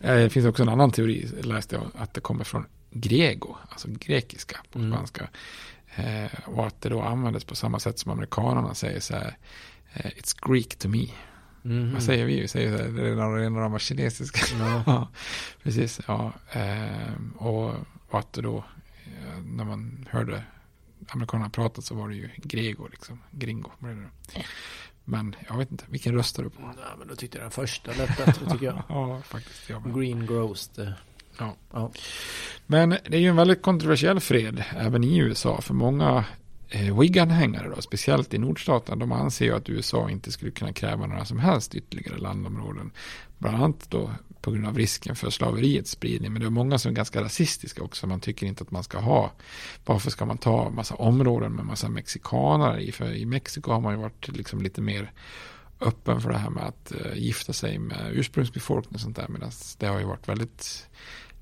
Eh, det finns också en annan teori, läste jag, att det kommer från grego, alltså grekiska på mm. spanska. Eh, och att det då användes på samma sätt som amerikanerna säger så här, eh, it's Greek to me. Mhm. Vad säger vi? Vi säger så här, det är några, det är några kinesiska. Ja, precis. Ja, ehm, och, och att då, eh, när man hörde amerikanerna prata så var det ju grego, liksom. Gringo blev det. Men jag vet inte, vilken röstar du på? Ja, men då tyckte jag den första lät bättre tycker jag. ja, faktiskt. Jag. Green grows det. Ja. Ja. Men det är ju en väldigt kontroversiell fred även i USA. För många eh, Whig-anhängare, speciellt i nordstaterna, de anser ju att USA inte skulle kunna kräva några som helst ytterligare landområden. Bland annat då på grund av risken för slaveriets spridning. Men det är många som är ganska rasistiska också. Man tycker inte att man ska ha. Varför ska man ta massa områden med massa mexikanare i? För i Mexiko har man ju varit liksom lite mer öppen för det här med att eh, gifta sig med ursprungsbefolkning och sånt där. Medan det har ju varit väldigt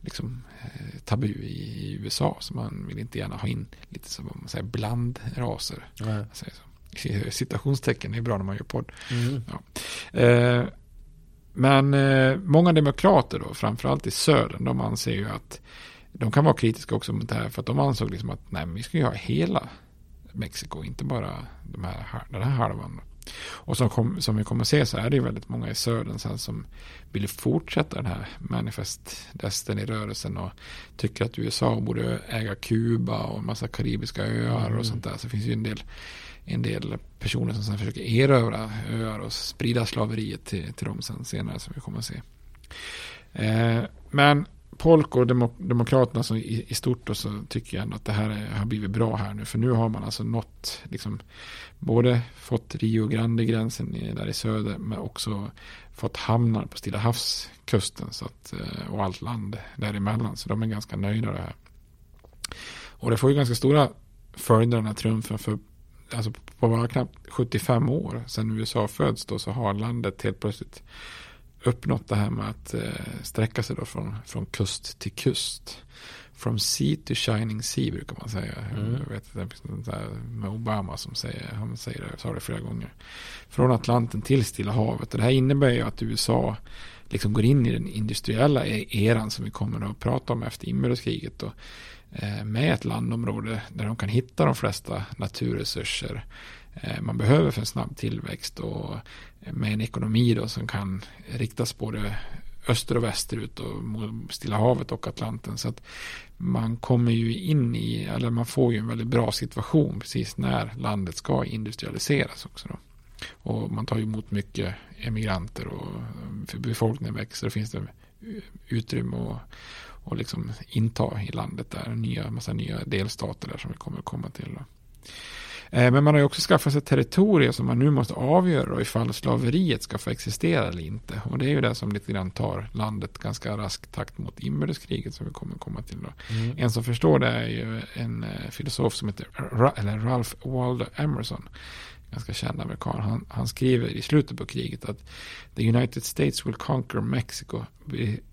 liksom, eh, tabu i, USA. Så man vill inte gärna ha in lite som man säger blandraser. Nej. Jag säger så. Citationstecken är bra när man gör podd. Mm. Eh, men eh, många demokrater då, framförallt i södern, de anser ju att de kan vara kritiska också mot det här för att de ansåg liksom att nej, vi ska ju ha hela Mexiko, inte bara de här, den här halvan. Och som, kom, som vi kommer att se så är det ju väldigt många i södern sen som vill fortsätta den här manifest destiny-rörelsen och tycker att USA borde äga Kuba och en massa karibiska öar och sånt där. Så det finns ju en del, en del personer som sen försöker erövra öar och sprida slaveriet till, till dem sen senare som vi kommer att se. Eh, men Polk och demok Demokraterna som i, i stort då, så tycker jag ändå att det här är, har blivit bra här nu. För nu har man alltså nått, liksom, både fått Rio Grande-gränsen där i söder, men också fått hamnar på Stilla havskusten så att, eh, och allt land däremellan. Så de är ganska nöjda det här. Och det får ju ganska stora följder den här triumfen för alltså på bara knappt 75 år sedan USA föds då så har landet helt plötsligt uppnått det här med att eh, sträcka sig då från, från kust till kust. From sea to shining sea brukar man säga. Mm. Jag vet att det där med Obama som säger, han säger det, sa det flera gånger. Från Atlanten till Stilla havet. Och det här innebär ju att USA liksom går in i den industriella e- eran som vi kommer att prata om efter inbördeskriget. Och, eh, med ett landområde där de kan hitta de flesta naturresurser Eh, man behöver för en snabb tillväxt och eh, med en ekonomi då som kan riktas både öster och västerut och mot Stilla havet och Atlanten. Så att man kommer ju in i, eller man får ju en väldigt bra situation precis när landet ska industrialiseras också då. Och man tar ju emot mycket emigranter och eh, befolkningen växer och finns det utrymme och, och liksom inta i landet där. Nya, massa nya delstater där som vi kommer att komma till. Då. Eh, Men man har ju också skaffat sig territorier som man nu måste avgöra ifall slaveriet ska få existera eller inte. Och det är ju det som lite grann tar landet ganska rask takt mot inbördeskriget som vi kommer komma till då. Mm. En som förstår det är ju en eh, filosof som heter Ra- eller Ralph Waldo Emerson. Ganska känd amerikan. Han, han skriver i slutet på kriget att The United States will conquer Mexico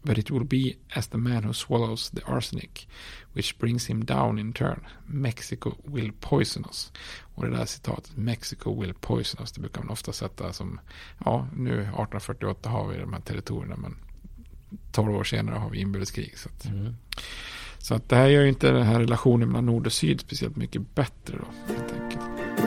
but it will be as the man who swallows the arsenic which brings him down in turn. Mexico will poison us. Och det där citatet, Mexico will poison us, det brukar man ofta sätta som, ja, nu 1848 har vi de här territorierna, men 12 år senare har vi inbördeskrig. Så att, Mm. så att det här gör ju inte den här relationen mellan nord och syd speciellt mycket bättre då, helt enkelt.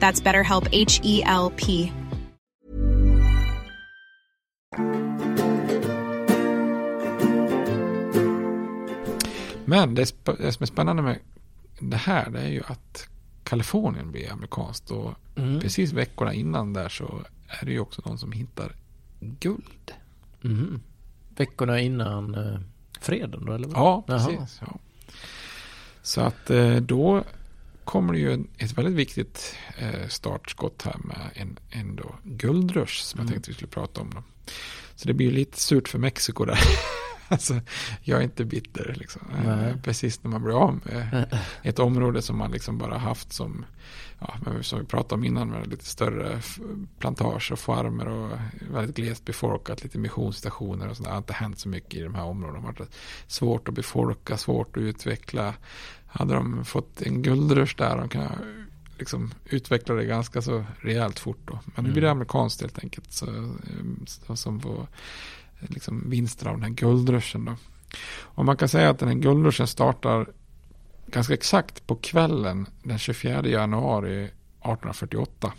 That's BetterHelp H E L P. Men det, sp- det som är spännande med det här det är ju att Kalifornien blir amerikanskt. Och Mm. precis veckorna innan där så är det ju också någon som hittar guld. Mhm. Veckorna innan eh, freden då eller? vad? Ja, precis. Ja. Så att eh, då kommer det ju ett väldigt viktigt eh, startskott här med en, en då guldrush som jag Mm. tänkte vi skulle prata om. Då. Så det blir ju lite surt för Mexiko där. alltså, jag är inte bitter liksom. Eh, Nej. Precis när man blir av med ett område som man liksom bara haft som, ja, som vi pratade om innan med lite större f- plantage och farmer och väldigt glest befolkat, lite missionsstationer och sådär. Det har inte hänt så mycket i de här områdena. Det har varit svårt att befolka, svårt att utveckla. Hade de fått en guldrush där, de kan liksom utveckla det ganska så rejält fort då. Men nu blir det amerikanskt helt enkelt. Så, eh, så, som får eh, liksom vinster av den här guldrushen då. Och man kan säga att den här guldruschen startar ganska exakt på kvällen den 24 januari 1848.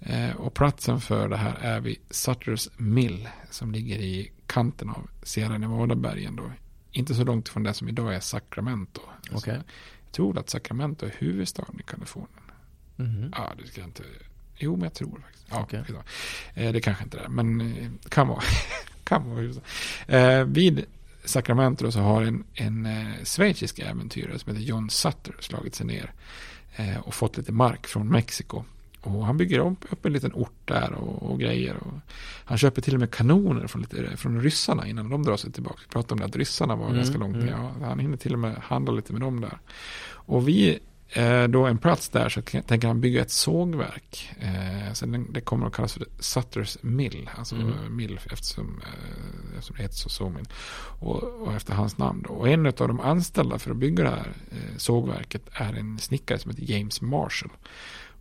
Eh, och platsen för det här är vid Sutters Mill som ligger i kanten av Sierra Nevada-bergen då. Inte så långt från det som idag är Sacramento. Okej. Jag tror att Sacramento är huvudstaden i Kalifornien. Mhm. Ja, det ska jag inte... Jo, men jag tror faktiskt. Ja, skitsamma. eh, det kanske inte är, men eh, kan vara. kan vara huvudstad. eh, vid Sacramento så har en, en eh, schweizisk äventyrare som heter John Sutter slagit sig ner eh, och fått lite mark från Mexiko. Och han bygger upp, upp en liten ort där och, och grejer. Och han köper till och med kanoner från, lite, från ryssarna innan de drar sig tillbaka. Vi pratade om det att ryssarna var Mm, ganska långt ner. mm. Han hinner till och med handla lite med dem där. Och vi eh, då en plats där så tänker han bygga ett sågverk. Eh, så den, det kommer att kallas för Sutters Mill. Alltså Mm. mill eftersom, eh, eftersom det heter så sågmill. Och, och efter hans namn då. Och en av de anställda för att bygga det här eh, sågverket är en snickare som heter James Marshall.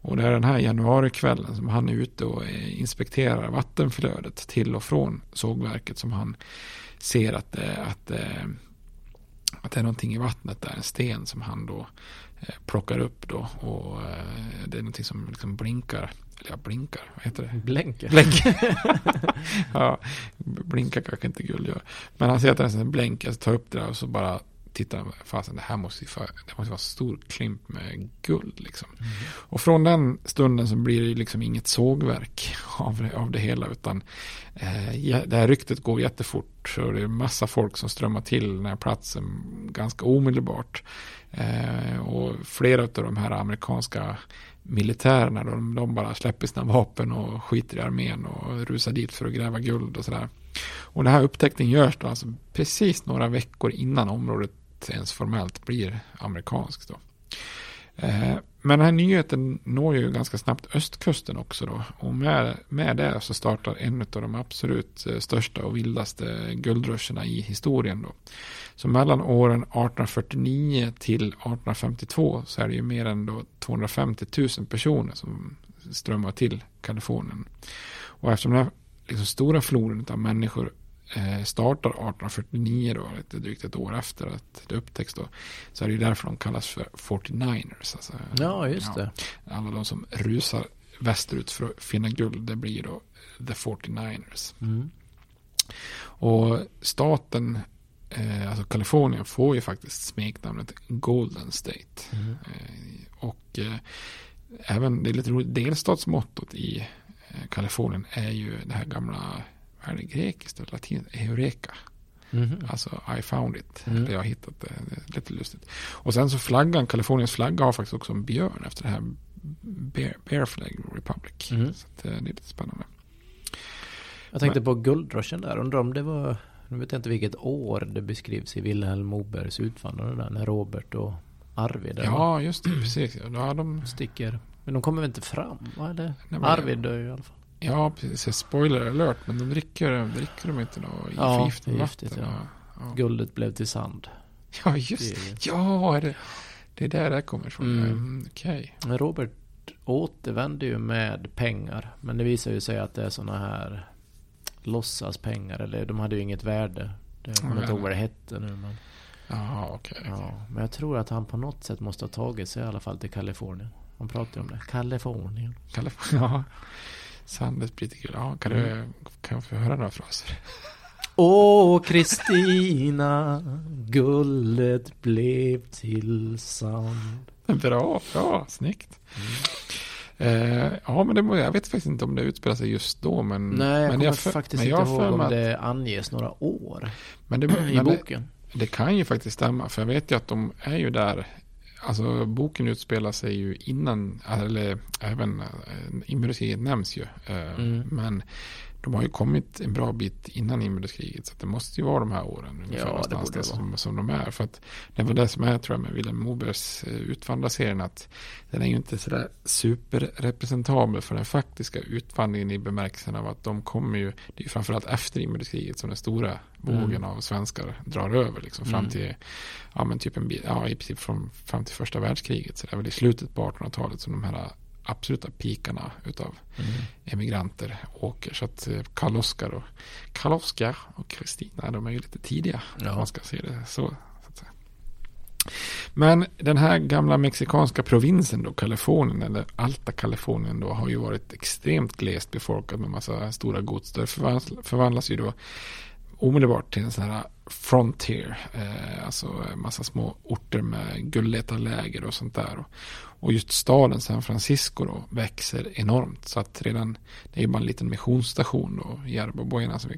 Och det är den här januarikvällen som han är ute och inspekterar vattenflödet till och från sågverket som han ser att, eh, att, eh, att det är någonting i vattnet där, en sten som han då eh, plockar upp då och det är någonting som liksom blinkar, eller ja, blinkar, vad heter det? Blänker. Blänker. ja, blinkar kanske inte guld gör. Men han ser att det är en blänk, jag tar upp det där och så bara tittar han, fasen det här måste ju för, det måste vara en stor klimp med guld liksom. Och från den stunden så blir det ju liksom inget sågverk av, av det hela utan eh, det här ryktet går jättefort så det är massa folk som strömmar till den här platsen ganska omedelbart. Eh, och flera av de här amerikanska militärerna de, de bara släpper sina vapen och skiter i armén och rusar dit för att gräva guld och sådär. Och den här upptäckten görs då alltså precis några veckor innan området ens formellt blir amerikansk. då. Eh, men den här nyheten når ju ganska snabbt östkusten också då. Och med, med det så startar en av de absolut eh, största och vildaste guldruscherna i historien då. Så mellan åren 1849 till 1852 så är det ju mer än då 250 000 personer som strömmar till Kalifornien. Och eftersom den här liksom stora floden av människor startar 1849 då, lite drygt ett år efter att det upptäcks då, så är det ju därför de kallas för 49ers. Alltså, Ja, just det. Alla de som rusar västerut för att finna guld, det blir då the 49ers. Mm. Och staten, eh, alltså Kalifornien, får ju faktiskt smeknamnet Golden State. Mm. Eh, och eh, även, det är lite roligt, delstatsmottot i eh, Kalifornien är ju det här gamla, är det, grekiskt eller latinskt, Eureka. Mhm. Alltså I found it. Mm. Eller jag har hittat det. det lite lustigt. Och sen så flaggan, Kaliforniens flagga har faktiskt också en björn efter det här Bear, Bear Flag Republic. Mm. Så eh, det är lite spännande. Jag tänkte på guldruschen där. Undrar om det var, nu vet jag inte vilket år det beskrivs i Vilhelm Mobergs Utvandrarna där. När Robert och Arvid Ja, just det. Precis. Ja, de, sticker. Men de kommer väl inte fram? Det? men- Arvid dör ju i alla fall. Ja, precis. Spoiler alert. Men de dricker, dricker de inte? I Ja, förgiftat det vatten? ja. ja. Guldet blev till sand. Ja, just Ja, är det, det är där det kommer ifrån. Mm. Mm. Men Robert återvände ju med pengar. Men det visar ju sig att det är sådana här låtsaspengar. Eller de hade ju inget värde. Det- Jag kommer inte ihåg vad det hette nu. Men, Jaha, okej. ja. men jag tror att han på något sätt måste ha tagit sig i alla fall till Kalifornien. Han pratar ju om det. Kalifornien. Kalifornien. Ja. Sandet blir lite kul. Ja, kan, du, Mm. kan jag få höra några fraser? Åh Kristina, guldet blev till sand. bra, bra, snyggt. Eh, ja, men det, må- jag vet faktiskt inte om det utspelar sig just då. Men, Nej, jag men kommer för- faktiskt men inte jag har ihåg om att- det anges några år men det, i men det, boken. det kan ju faktiskt stämma. För jag vet ju att de är ju där. Alltså boken utspelar sig ju innan, eller även äh, inbördeskriget nämns ju. Eh, Mm. Men de har ju kommit en bra bit innan inbördeskriget. Så det måste ju vara de här åren ungefär Ja, det någonstans borde det som, som de är. För att det var det som är tror jag med Vilhelm Mobergs eh, utvandrarserien. Att den är ju inte sådär superrepresentabel för den faktiska utvandringen i bemärkelsen av att de kommer ju, det är ju framförallt efter inbördeskriget som den stora vågen Mm. av svenskar drar över liksom fram Mm. till, ja men typ en ja i princip från, fram till första världskriget. Så det är väl i slutet på 1800-talet som de här absoluta pikarna utav Mm. emigranter åker. Så att eh, Karl Oskar och Karl och Kristina, de är ju lite tidiga. Ja. Om man ska se det så. Men den här gamla mexikanska provinsen då, Kalifornien, eller Alta Kalifornien då, har ju varit extremt glest befolkad med massa stora gods. Det förvandlas, förvandlas ju då omedelbart till en sån här frontier, eh, alltså en massa små orter med guldletarläger och sånt där. Och, och just staden San Francisco då växer enormt. Så att redan, det är ju bara en liten missionsstation då, Yerba som vi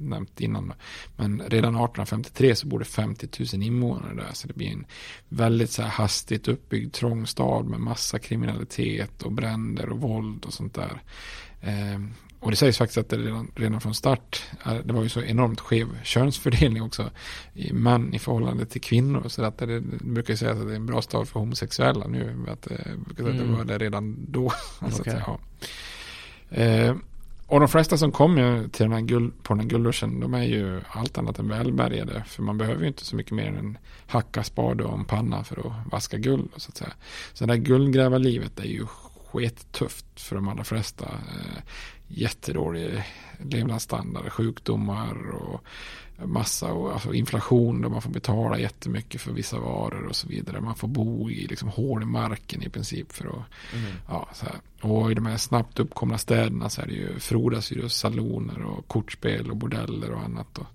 nämnt innan. Då. Men redan 1853 så bor det 50 000 invånare där. Så det blir en väldigt så här hastigt uppbyggd trång stad med massa kriminalitet och bränder och våld och sånt där. Eh, och det sägs faktiskt att det redan, redan från start, eh, det var ju så enormt skev könsfördelning också, i män i förhållande till kvinnor. Så att det, det brukar ju sägas att det är en bra stad för homosexuella nu. Att, eh, brukar säga att det Mm. var det redan då. Alltså att, ja. eh, och de flesta som kommer till den här guld, på den här guldruschen, de är ju allt annat än välbärgade. För man behöver ju inte så mycket mer än en hacka, spade och en panna för att vaska guld. Så att säga. Så det här guldgrävarlivet är ju skittufft för de allra flesta. Jättedålig levnadsstandard, sjukdomar och massa och alltså inflation där man får betala jättemycket för vissa varor och så vidare. Man får bo i liksom hål i marken i princip för att Mm. Ja, så här. Och i de här snabbt uppkomna städerna så är det ju, frodas ju saloner och kortspel och bordeller och annat. Då.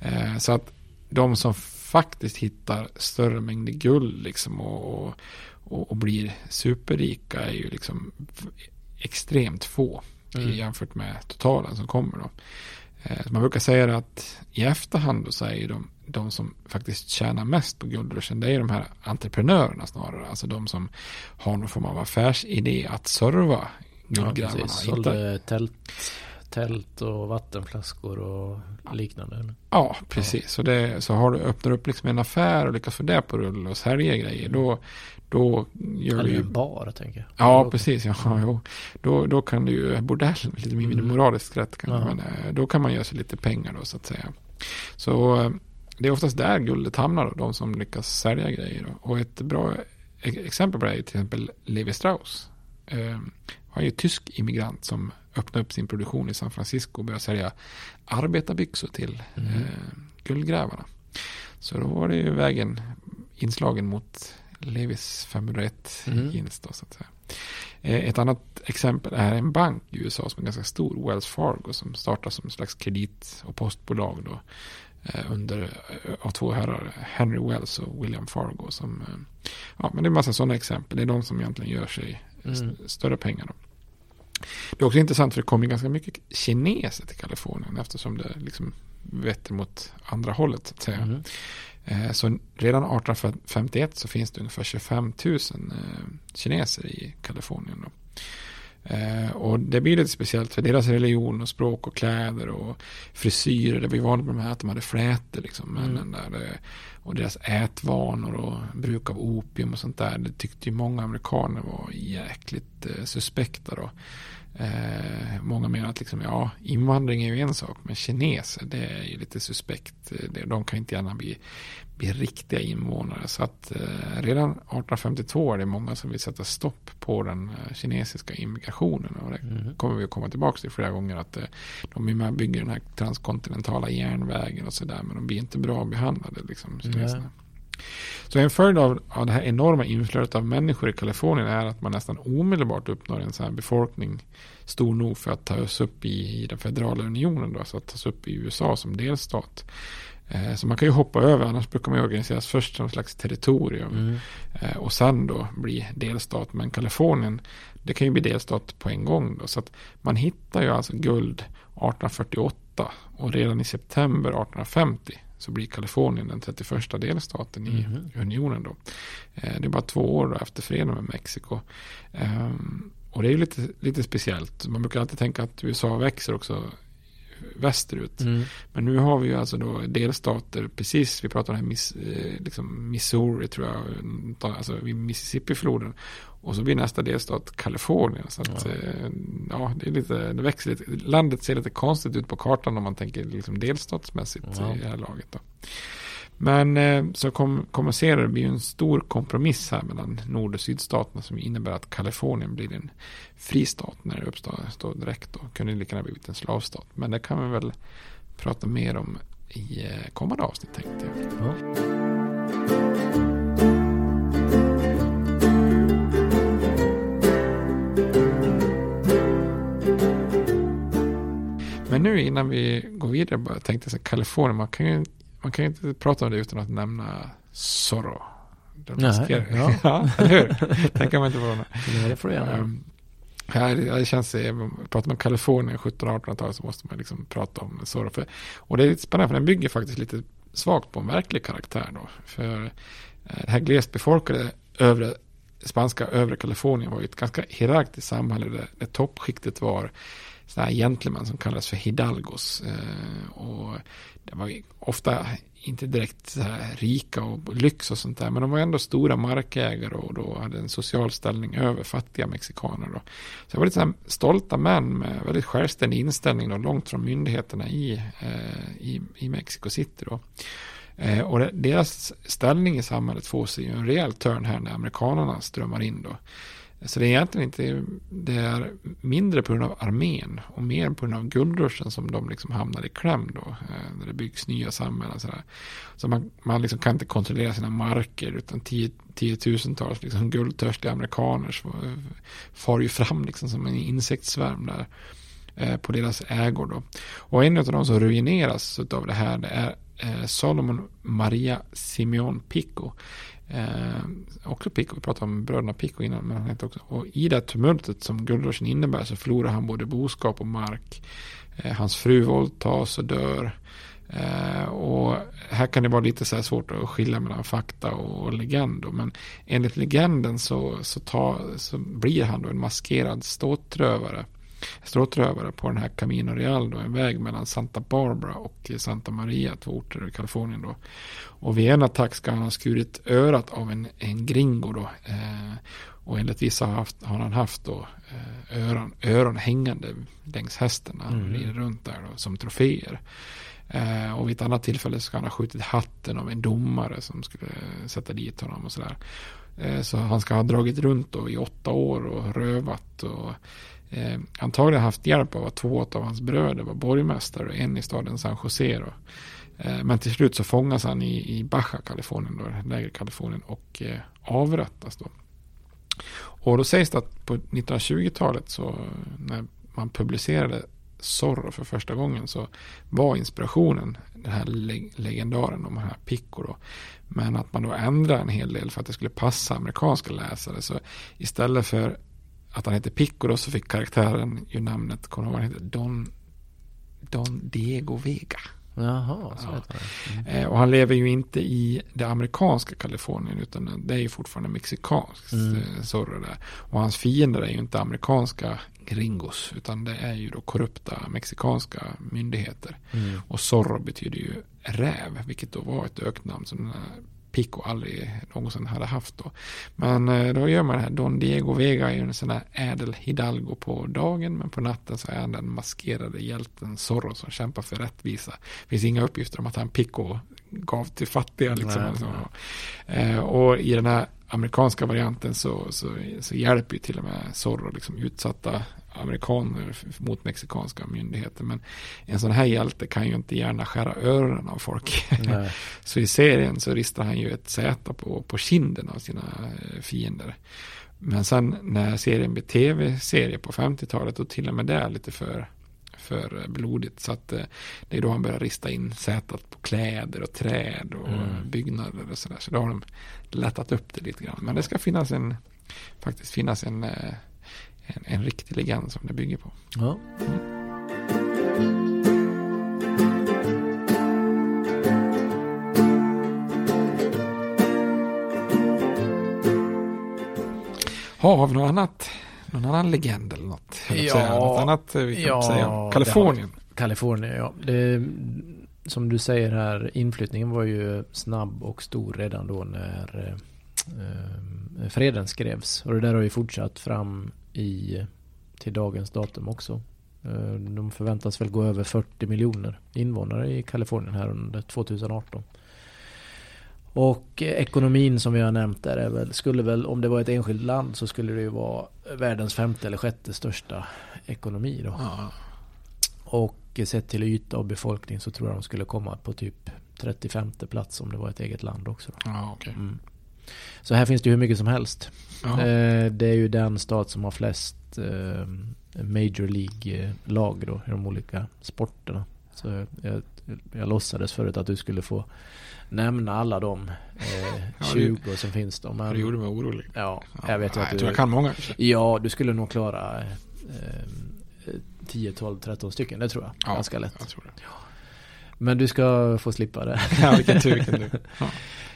Eh, så att de som faktiskt hittar större mängder guld liksom och, och, och, blir superrika är ju liksom extremt få Mm. jämfört med totalen som kommer då. Eh, så man brukar säga att i efterhand då så är ju de, de som faktiskt tjänar mest på guldruschen det är de här entreprenörerna snarare. Alltså de som har någon form av affärsidé att serva Ja, guldgrävarna. Inte- Sålde tält, tält och vattenflaskor och liknande. eller? Ja, precis. Så, det, så har du, öppnar upp liksom en affär och lyckas få det på rull och sälja grejer. Då, då gör Eller du ju... bar, tänker jag. Ja, precis. Ja, jo. Då, då kan du ju, bordell, lite mindre Mm. moraliskt rätt kanske, Ja. men eh, då kan man göra sig lite pengar då så att säga. Så eh, det är oftast där guldet hamnar då, de som lyckas sälja grejer. Då. Och ett bra e- exempel på det är till exempel Levi Strauss. Eh, han är ju tysk immigrant som öppnade upp sin produktion i San Francisco och började sälja arbetarbyxor till Mm. eh, guldgrävarna. Så då var det ju vägen inslagen mot Levis 501 Mm. jeans då så att säga. Eh, Ett annat exempel är en bank i USA som är ganska stor, Wells Fargo, som startar som en slags kredit och postbolag då eh, under eh, av två herrar, Henry Wells och William Fargo. Som, ja, men det är en massa sådana exempel. Det är de som egentligen gör sig Mm. större pengar. Då. Det är också intressant för det kommer ganska mycket kineser till Kalifornien eftersom det liksom vetter mot andra hållet så att säga. Mhm. Eh, Så redan 1851 så finns det ungefär 25 000 eh, kineser i Kalifornien. Då. Eh, Och det blir lite speciellt för deras religion och språk och kläder och frisyrer. Det var ju vanligt med de här att de hade flätor liksom. Mm. männen där. eh, Och deras ätvanor och bruk av opium och sånt där. Det tyckte ju många amerikaner var jäkligt suspekta då. Eh, många menar att liksom, ja, invandring är ju en sak, men kineser det är ju lite suspekt. Eh, De kan inte gärna bli, bli riktiga invånare. Så att eh, redan 1852 är det många som vill sätta stopp på den eh, kinesiska immigrationen. Och det Mm. kommer vi att komma tillbaka till flera gånger. Att eh, de är med och bygger den här transkontinentala järnvägen och sådär. Men de blir inte bra behandlade liksom, kineserna. Så en följd av, av det här enorma inflödet av människor i Kalifornien är att man nästan omedelbart uppnår en sån här befolkning stor nog för att tas upp i, i den federala unionen, då, alltså att tas upp i USA som delstat. Eh, så man kan ju hoppa över, annars brukar man ju organiseras först som slags territorium. Mm. Eh, och sen då bli delstat. Men Kalifornien, det kan ju bli delstat på en gång då. Så att man hittar ju alltså guld 1848 och redan i september 1850 så blir Kalifornien den 31 delstaten i Mhm. unionen då. Eh, Det är bara två år efter freden med Mexiko. Ehm, Och det är ju lite, lite speciellt. Man brukar alltid tänka att USA växer också västerut. Mm. Men nu har vi ju alltså då delstater, precis, vi pratar om Miss, eh, liksom Missouri tror jag, alltså vid Mississippi-floden. Och så blir nästa delstat Kalifornien. Så att, Ja. ja. ja, det är lite, det växer lite. Landet ser lite konstigt ut på kartan om man tänker liksom delstatsmässigt Ja. i det här laget. Då. Men eh, så kom, kommunicerar det blir ju en stor kompromiss här mellan nord och sydstaterna som innebär att Kalifornien blir en fristat när det uppstår står direkt. Då. Kunde lika gärna blivit en slavstat. Men det kan vi väl prata mer om i eh, kommande avsnitt tänkte jag. Ja. Men nu innan vi går vidare bara tänkte jag här, Kalifornien, man kan ju man kan ju inte prata om det utan att nämna Zorro. Den Nej, ja. ja, eller hur? Tänker man inte på det. Nej, det får du gärna. Um, Ja, det, det känns, eh, pratar man Kalifornien 1700-1800-talet så måste man liksom prata om Zorro. För, och det är lite spännande för den bygger faktiskt lite svagt på en verklig karaktär då. För eh, det här glest befolkade övre, spanska övre Kalifornien var ju ett ganska hierarkiskt samhälle där, där toppskiktet var sådana här gentleman som kallades för hidalgos. Eh, och det var ofta inte direkt så här rika och lyx och sånt där. Men de var ändå stora markägare och då hade en social ställning över fattiga mexikaner. Då. Så det var lite så här stolta män med väldigt självständig inställning då, långt från myndigheterna i, eh, i, i Mexico City. Då. Eh, och deras ställning i samhället får sig ju en rejäl törn här när amerikanerna strömmar in då. Så det är egentligen inte, det är mindre på grund av armén och mer på grund av guldruschen som de liksom hamnar i kläm då. Eh, när det byggs nya samhällen. Så, sådär. så man, man liksom kan inte kontrollera sina marker utan tio, tiotusentals liksom guldtörstiga amerikaner eh, far ju fram liksom som en insektssvärm där eh, på deras ägor då. Och en av de som ruineras av det här det är eh, Solomon Maria Simeon Pico. Eh, också Pico, vi pratade om bröderna Pico innan, men han heter också. Och i det tumultet som guldruschen innebär så förlorar han både boskap och mark. Eh, hans fru våldtas och dör. Eh, och här kan det vara lite så här svårt att skilja mellan fakta och legend. Men enligt legenden så, så, ta, så blir han då en maskerad ståtrövare stråtrövare på den här Camino Real då, en väg mellan Santa Barbara och Santa Maria, två orter i Kalifornien då. Och vid en attack ska han ha skurit örat av en, en gringo då. Eh, och enligt vissa har, haft, har han haft då eh, öron, öron hängande längs hästen när han Mm. rider runt där då, som troféer. Eh, och vid ett annat tillfälle ska han ha skjutit hatten av en domare som skulle sätta dit honom och sådär. Eh, så han ska ha dragit runt då i åtta år och rövat och eh, antagligen haft hjälp av att två av hans bröder var borgmästare och en i staden San Jose. Då. Eh, men till slut så fångas han i, i Baja Kalifornien, då, lägre Kalifornien och eh, avrättas då. Och då sägs det att på 1920-talet så när man publicerade Zorro för första gången så var inspirationen den här leg- legendaren om den här Pico då. Men att man då ändrade en hel del för att det skulle passa amerikanska läsare. Så istället för att han heter Pico då så fick karaktären ju namnet, kommer du ihåg vad han heter? Don, Don Diego Vega. Jaha, så Ja. Mm. Eh, och han lever ju inte i det amerikanska Kalifornien utan det är ju fortfarande mexikanskt Mm. eh, Zorro där. Och hans fiender är ju inte amerikanska gringos utan det är ju då korrupta mexikanska myndigheter. Mm. Och Zorro betyder ju räv vilket då var ett öknamn som den här Pico aldrig någonsin hade haft då. Men eh, då gör man det här. Don Diego Vega är ju en sån här ädel hidalgo på dagen men på natten så är han den maskerade hjälten Zorro som kämpar för rättvisa. Det finns inga uppgifter om att han Pico gav till fattiga liksom. Nej, Alltså. nej. Eh, och i den här amerikanska varianten så, så, så hjälper ju till och med Zorro liksom utsatta amerikaner mot mexikanska myndigheter. Men en sån här hjälte kan ju inte gärna skära öronen av folk. Så i serien så ristar han ju ett Z på, på kinden av sina eh, fiender. Men sen när serien blev tv-serie på 50-talet och till och med det lite för, för blodigt. Så att eh, det är då han börjar rista in sätet på kläder och träd och Mm. byggnader och sådär. Så då har de lättat upp det lite grann. Men det ska finnas en, faktiskt finnas en, eh, en, en riktig legend som det bygger på. Ja. Ha, har vi något annat? Någon annan legend eller något? att säga. Ja, något annat eh, vi kan ja, säga. Kalifornien. Kalifornien, ja. Det, som du säger här, inflyttningen var ju snabb och stor redan då när eh, freden skrevs. Och det där har ju fortsatt fram i, till dagens datum också. Eh, de förväntas väl gå över 40 miljoner invånare i Kalifornien här under 2018. Och ekonomin som vi har nämnt där är väl, skulle väl, om det var ett enskilt land så skulle det ju vara världens femte eller sjätte största ekonomi då. Ja. Och sett till yta och befolkning så tror jag de skulle komma på typ 35 plats om det var ett eget land också. Då. Ja, okej. Mm. Så här finns det hur mycket som helst. Eh, det är ju den stat som har flest eh, Major League-lag då i de olika sporterna. Så jag, jag låtsades förut att du skulle få nämna alla de eh, Ja, 20 som finns då. Men, Det gjorde mig orolig. Ja, jag vet Ja, att jag du... tror jag kan många. Ja, du skulle nog klara eh, 10, 12, 13 stycken. Det tror jag. Ja, Ganska lätt. Jag tror det. Men du ska få slippa det. Ja, vilken tur, vilken tur. Ja.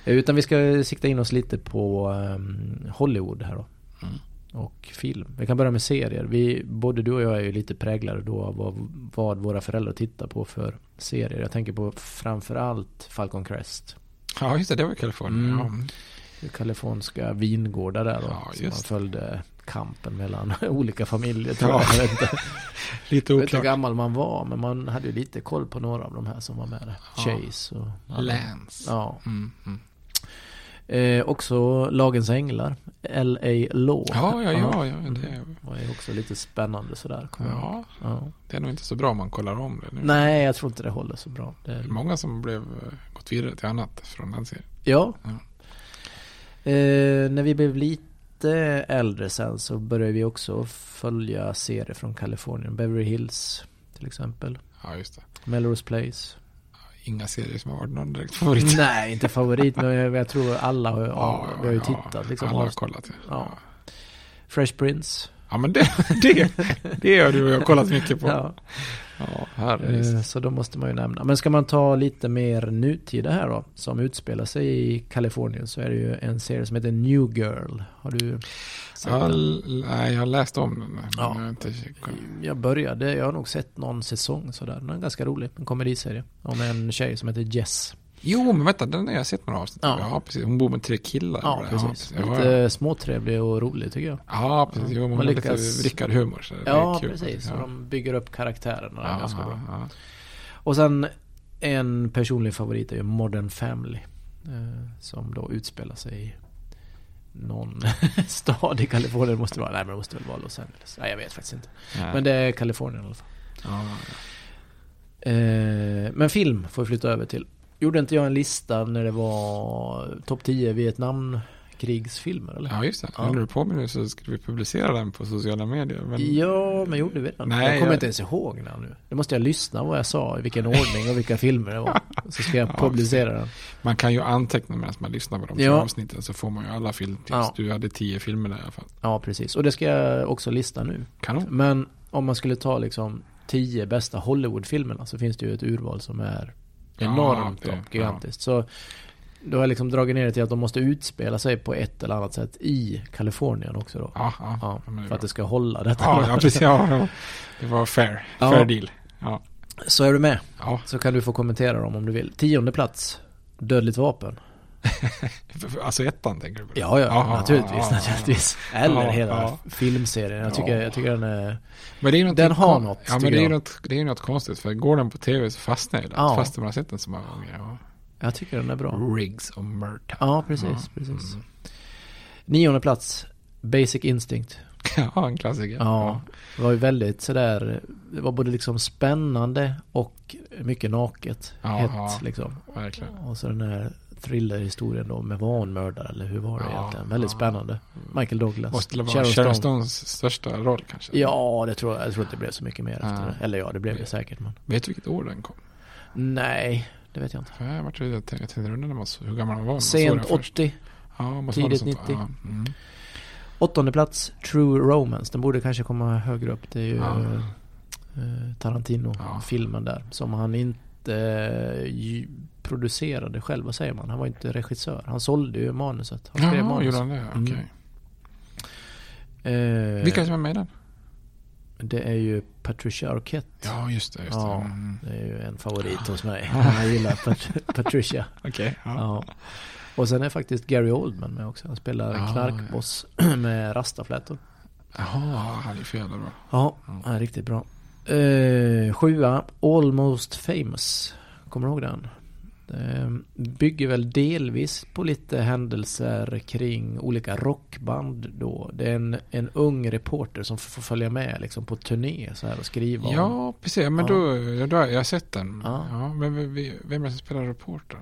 Utan vi ska sikta in oss lite på um, Hollywood här då. Mm. Och film. Vi kan börja med serier. Vi, både du och jag är ju lite präglade då av vad, vad våra föräldrar tittar på för serier. Jag tänker på framförallt Falcon Crest. Ja, just det. Det var Kalifornien. Mm. Ja. kaliforniska vingårdar där då. Ja, man följde kampen mellan olika familjer. Ja. Lite Jag vet inte hur oklart. gammal man var, men man hade ju lite koll på några av de här som var med. Ja. Chase och... Lance. Ja. Mm, mm. Eh, också Lagens Änglar, L.A. Law. Ja, ja, ja, ja, det, Det ju också lite spännande sådär. ja, Ja. det är nog inte så bra om man kollar om det nu. Nej, jag tror inte det håller så bra. Det Det är många som blev eh, gått vidare till annat från den serien. Ja. Ja. Eh, när vi blev lite äldre sen så började vi också följa serier från Kalifornien. Beverly Hills till exempel. Ja, just det. Melrose Place. Inga serier som har varit någon direkt favorit. Nej, inte favorit men jag, jag tror alla har, ja, vi har ju tittat liksom. Alla har kollat. Ja. Fresh Prince. Ja, men det, det, det har du och jag kollat mycket på. Ja. Ja. Eh, Så då måste man ju nämna. Men ska man ta lite mer nutida här då, som utspelar sig i Kalifornien, så är det ju en serie som heter New Girl. Har du sett Jag, den? nej, jag har läst om den. Ja. jag inte, Jag började, jag har nog sett någon säsong sådär. Den är ganska rolig, en komediserie. Om en tjej som heter Jess. Jo, men vänta, den har jag sett några avsnitt. Ja. Ja, precis. Hon bor med tre killar. Ja, precis. Ja, Lite ja. småtrevlig och rolig tycker jag. ja precis. Jo, hon har lite lyckas- Rickard-humor. så det Ja, kul. precis. Och Ja. de bygger upp karaktärerna Ja, ganska bra. ja. Och sen en personlig favorit är ju Modern Family. Eh, som då utspelar sig i någon stad i Kalifornien. Måste det vara. Nej men det måste väl vara Los Angeles. Nej jag vet faktiskt inte. Nej. Men det är Kalifornien i alla fall. Ja, Eh, men film får vi flytta över till. Gjorde inte jag en lista när det var topp 10 Vietnamkrigsfilmer eller? ja, just det. Ja. Håller du på med nu så skulle vi publicera den på sociala medier. Men... Ja, men gjorde vi den? Nej, jag kommer jag- inte ens ihåg den nu. Det måste jag lyssna vad jag sa, i vilken ordning och vilka filmer det var. Så ska jag Ja, publicera den. Man kan ju anteckna medan man lyssnar på de Ja. avsnitten så får man ju alla filmtips. Ja. Du hade tio filmer där i alla fall. Ja, precis. Och det ska jag också lista nu. Kanon. Men om man skulle ta liksom 10 bästa Hollywoodfilmerna så finns det ju ett urval som är enormt det- och gigantiskt. Så då har jag liksom dragit ner det till att de måste utspela sig på ett eller annat sätt i Kalifornien också då. Ja, ja. Ja, det är för att det ska hålla detta. Ja, ja, precis. Ja, ja. Det var fair. Ja. Fair deal. Ja. Så är du med? ja. Så kan du få kommentera dem om du vill. Tionde plats. Dödligt vapen. Alltså ettan tänker du? Ja, ja, Ja, naturligtvis, ja. naturligtvis. Eller Ja, hela filmserien. Jag tycker, Ja. jag tycker den är... Men det är Den har något, Ja, men det är, jag. något, det är något konstigt. För går den på tv så fastnar den. Ja. Fast man har sett den så många gånger. Ja. Jag tycker den är bra. Riggs och Murta. Ja, precis, precis. Mm. Nionde plats. Basic Instinct. Ja, en klassiker. Ja, det var ju väldigt sådär, det var både liksom spännande och mycket naket. Ja, hett liksom. Verkligen. Och så den här thrillerhistorien då med var hon mördare eller hur var det Ja, egentligen? Väldigt ja. spännande. Michael Douglas. Måste det vara Sharon Sharon Stone. Stones största roll kanske? Ja, det tror jag. Jag tror inte det blev så mycket mer efter Ja. det. Eller ja, det blev det säkert men. Vet du vilket år den kom? Nej, det vet jag inte. Jag vart tänkte, jag tänkte när man så- hur gammal man var. såg Sent först. 80. Ja, måste tidigt sånt. 90. Ja, mm. Åttonde plats, True Romance. Den borde kanske komma högre upp. Det är ju Ja. eh, Tarantino-filmen där. Som han inte eh, producerade själv. Vad säger man? Han var inte regissör. Han sålde ju manuset. Han skrev Jaha, manus. gjorde han det? Okej. Mm. Eh, Vilka som är med i den? Det är ju Patricia Arquette. Ja, just det. Just det. Ja, Mm. det är ju en favorit hos mig. Jag gillar Pat- Patricia. Okej. ja. Ja. Och sen är faktiskt Gary Oldman med också. Han spelar Ja, knarkboss med rastaflätor. Jaha, han är för jävla bra. Ja, han är riktigt bra. Eh, sjua, Almost Famous. Kommer du ihåg den? Det bygger väl delvis på lite händelser kring olika rockband då. Det är en, en ung reporter som får följa med liksom på turné så här och skriva om- Ja, precis. Men Ja. då, då har jag sett den. Ja. Ja. men vem, är det som spelar reportern?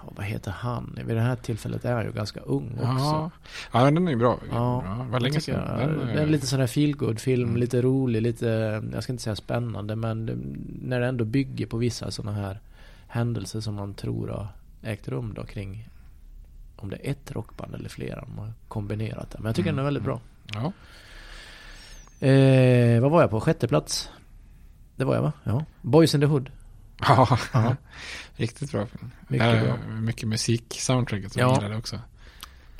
Och vad heter han? Vid det här tillfället är han ju ganska ung också. Ja. ja, den är ju bra. Ja, ja vad länge sedan. jag- Den, det är eh, lite sån här feelgood film, Mm. lite rolig, lite, jag ska inte säga spännande, men när det ändå bygger på vissa sådana här händelser som man tror har ägt rum då kring om det är ett rockband eller flera, de har kombinerat det. Men jag tycker Mm, den är väldigt bra. Ja. Eh, vad var jag på? Sjätte plats? Det var jag va? Ja. Boys in the Hood. Ja, riktigt bra film. Mycket bra. Mycket musik, soundtracket som Ja. jag gillade också.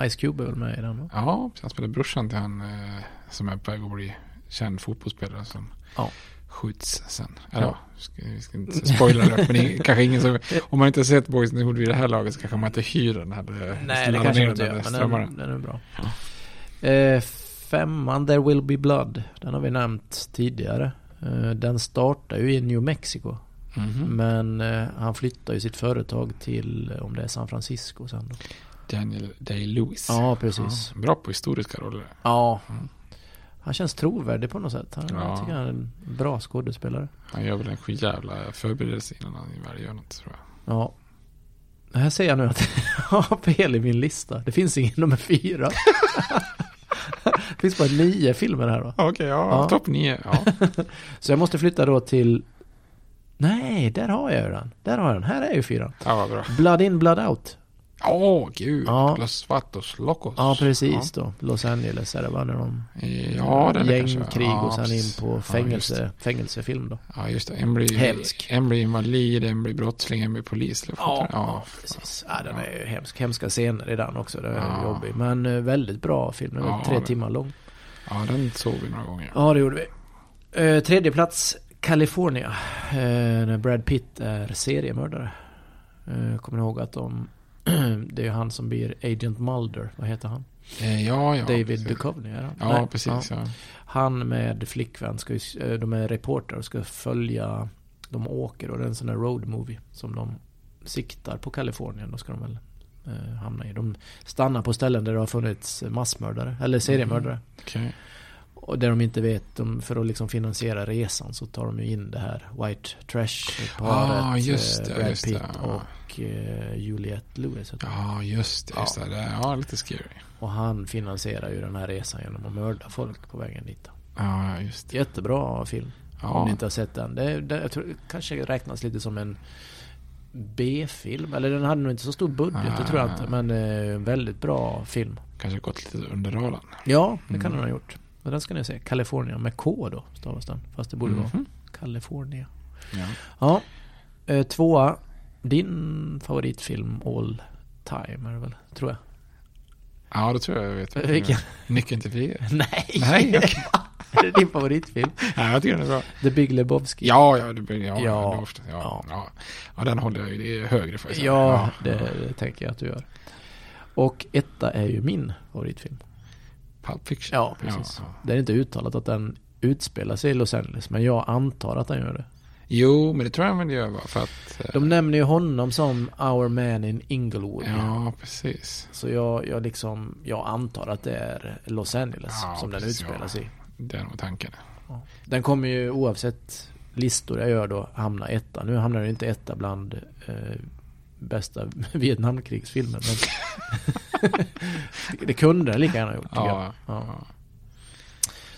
Ice Cube är väl med i den va? Ja, han spelar brorsan till han eh, som är på väg att bli känd fotbollsspelare som Ja. Skjuts sen. Eller Ja. ja, vi ska inte spoila det, men är kanske ingen som, om man inte har sett Boys in the Hood vid det här laget så kanske man inte hyr den här. Nej, det kanske man inte gör, men den, den är bra. Eh, femman, There Will Be Blood. Den har vi nämnt tidigare. Eh, den startar ju i New Mexico. Mhm. Men eh, han flyttar ju sitt företag till, eh, om det är San Francisco sen då. Daniel Day-Lewis. Ja, precis. Ja, bra på historiska roller. Ja. Mm. Han känns trovärdig på något sätt. Han, Ja. Jag tycker han är en bra skådespelare. Han gör väl en sjävla förberedelse innan han väl gör något tror jag. Ja. Det här säger jag nu att jag har fel i min lista. Det finns ingen nummer fyra. det finns bara nio filmer här då. Okej, ja, Ja. topp nio. Ja. Så jag måste flytta då till... Nej, där har jag ju den. Där har jag den. Här är ju fyran. ja, bra. Blood in, blood out. Åh, gud. Ja. Los Vatos Locos. Ja, precis då. Los Angeles är det va? När de Ja, den är gängkrig ja, och sen in på Ja, fängelse, fängelsefilm då. Ja, just det. En blir, Hemsk. En blir invalid, en blir brottsling, en blir polis. Ja, ja, precis. Ja, den Ja. är ju hemsk. Hemska scener i den också. Den är Ja. jobbig. Men eh, väldigt bra film. Den är Ja, tre det- timmar lång. Ja, den såg vi några gånger. Ja, det gjorde vi. Eh, tredje plats, California. Eh, när Brad Pitt är seriemördare. Eh, kommer ni ihåg att de... det är ju han som blir Agent Mulder. Vad heter han? Eh, ja, ja. David. Duchovny är han? Ja, Nej, precis. Ja. Han med flickvän, ska ju, eh, de är reportrar och ska följa, de åker och det är en sån här road movie som de siktar på Kalifornien. Då ska de väl eh, hamna i. De stannar på ställen där det har funnits massmördare, eller seriemördare. Okej. Och där de inte vet, de, för att liksom finansiera resan så tar de ju in det här White Trash-paret. Ah, just eh, det, Brad just det, Pitt ja. och eh, Juliette Lewis. Ja, just det. Just Ja. det. det. Ja, lite scary. Och han finansierar ju den här resan genom att mörda folk på vägen dit. Ja, just det. Jättebra film. Om ni Ja, inte har sett den. Det, det, jag tror det kanske räknas lite som en B-film. Eller den hade nog inte så stor budget, det tror jag inte. Men eh, väldigt bra film. kanske gått lite under radarn. Ja, det kan Mm. den ha gjort. Men den ska ni se. California med K då, stavas den. Fast det borde vara Mhm. California. Ja. Ja. Eh, tvåa. Din favoritfilm all time är det väl, tror jag. ja, det tror jag jag vet. Vilken? Nyckeln till frihet. Nej! Nej, okej. är det din favoritfilm? Nej, jag tycker den är bra. The Big Lebowski. Ja, ja, det ja, Ja. ja. Ofta, ja, Ja. ja. ja. den håller jag ju högre faktiskt. Ja, det, det tänker jag att du gör. Och etta är ju min favoritfilm. Pulp Fiction. Ja, precis. Ja, ja. Det är inte uttalat att den utspelar sig i Los Angeles, men jag antar att den gör det. Jo, men det tror jag väl gör va? För att... eh, De nämner ju honom som Our Man in Inglewood. Ja, precis. Så jag, jag liksom, jag antar att det är Los Angeles Ja, som den precis, utspelar ja. i. Det är nog tanken. Den kommer ju oavsett listor jag gör då hamna etta. Nu hamnar den inte etta bland eh, bästa Vietnamkrigsfilmen. Men det kunde den lika gärna gjort. tycker Ja. Ja.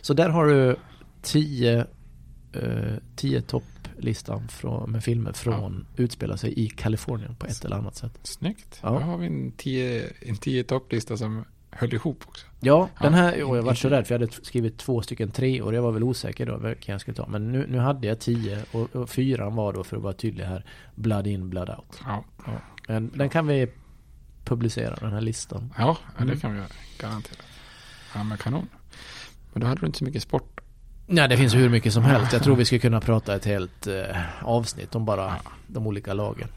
Så där har du tio, eh, tio topplistan från, med filmer från utspelar sig i Kalifornien på ett eller annat sätt. Snyggt. Ja. Då har vi en tio, en tio topplista som höll ihop också. Ja, den Ja. här, och jag var så rädd för jag hade skrivit två stycken tre och jag var väl osäker då vilken jag skulle ta. Men nu, nu hade jag tio och, och fyran var då för att vara tydlig här, Blood in, Blood out. Ja, Ja. Men den kan vi publicera, den här listan. ja det Mm. kan vi göra. Garanterat. Ja, men kanon. Men då hade du inte så mycket sport. Nej, det finns hur mycket som helst. Jag tror vi skulle kunna prata ett helt eh, avsnitt om bara de olika lagen.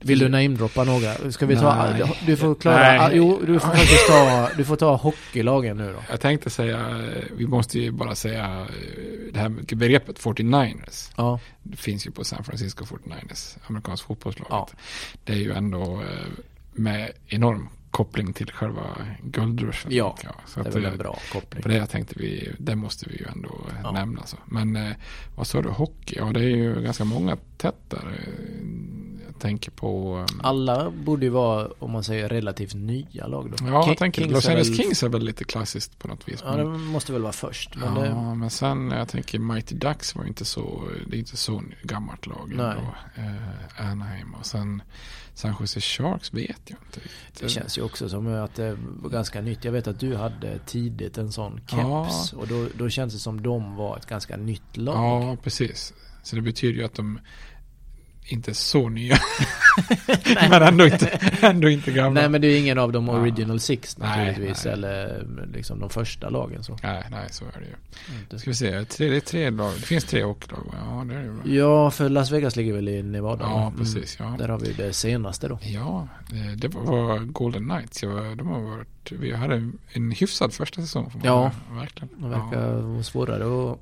Vill du namedroppa några? Ska vi ta... Nej. Du får klara... Nej. Jo, du får faktiskt ta... Du får ta hockeylagen nu då. Jag tänkte säga, eh, vi måste ju bara säga eh, det här begreppet 49ers. Ja. Det finns ju på San Francisco 49ers, amerikansk fotbollslaget. Ja. Det är ju ändå eh, med enorm koppling till själva guldruschen. Ja, så det är väl en bra koppling. På det jag tänkte vi, det måste vi ju ändå Ja. nämna. Så. Men eh, vad sa du, hockey? Ja, det är ju ganska många tätt där. Jag tänker på... eh, Alla borde ju vara, om man säger relativt nya lag då. Ja, jag tänker Kings Los Angeles väl- Kings är väl lite klassiskt på något vis. Ja, men- det måste väl vara först. Men ja, det, men sen jag tänker Mighty Ducks var ju inte så, det är inte så gammalt lag Nej. ändå. Eh, Anaheim och sen San Jose Sharks vet jag inte det känns ju också som att det var ganska nytt. Jag vet att du hade tidigt en sån keps. Och då, då känns det som de var ett ganska nytt lag. Ja, precis. Så det betyder ju att de inte så nya. men ändå inte, ändå inte gamla. Nej men det är ingen av de Ja. original six Nej, naturligtvis. nej. Eller liksom de första lagen så. Nej, nej, så är det ju. Inte. Ska vi se, tre, det är tre lag. Det finns tre hockeylag. Ja, det är det bra. Ja, för Las Vegas ligger väl i Nevada? Ja, va? precis, ja. Där har vi det senaste då. Ja, eh, det var Golden Knights. Var- de har varit, vi hade en- en hyfsad första säsong. Man Ja. verkligen. Det verkar vara svårare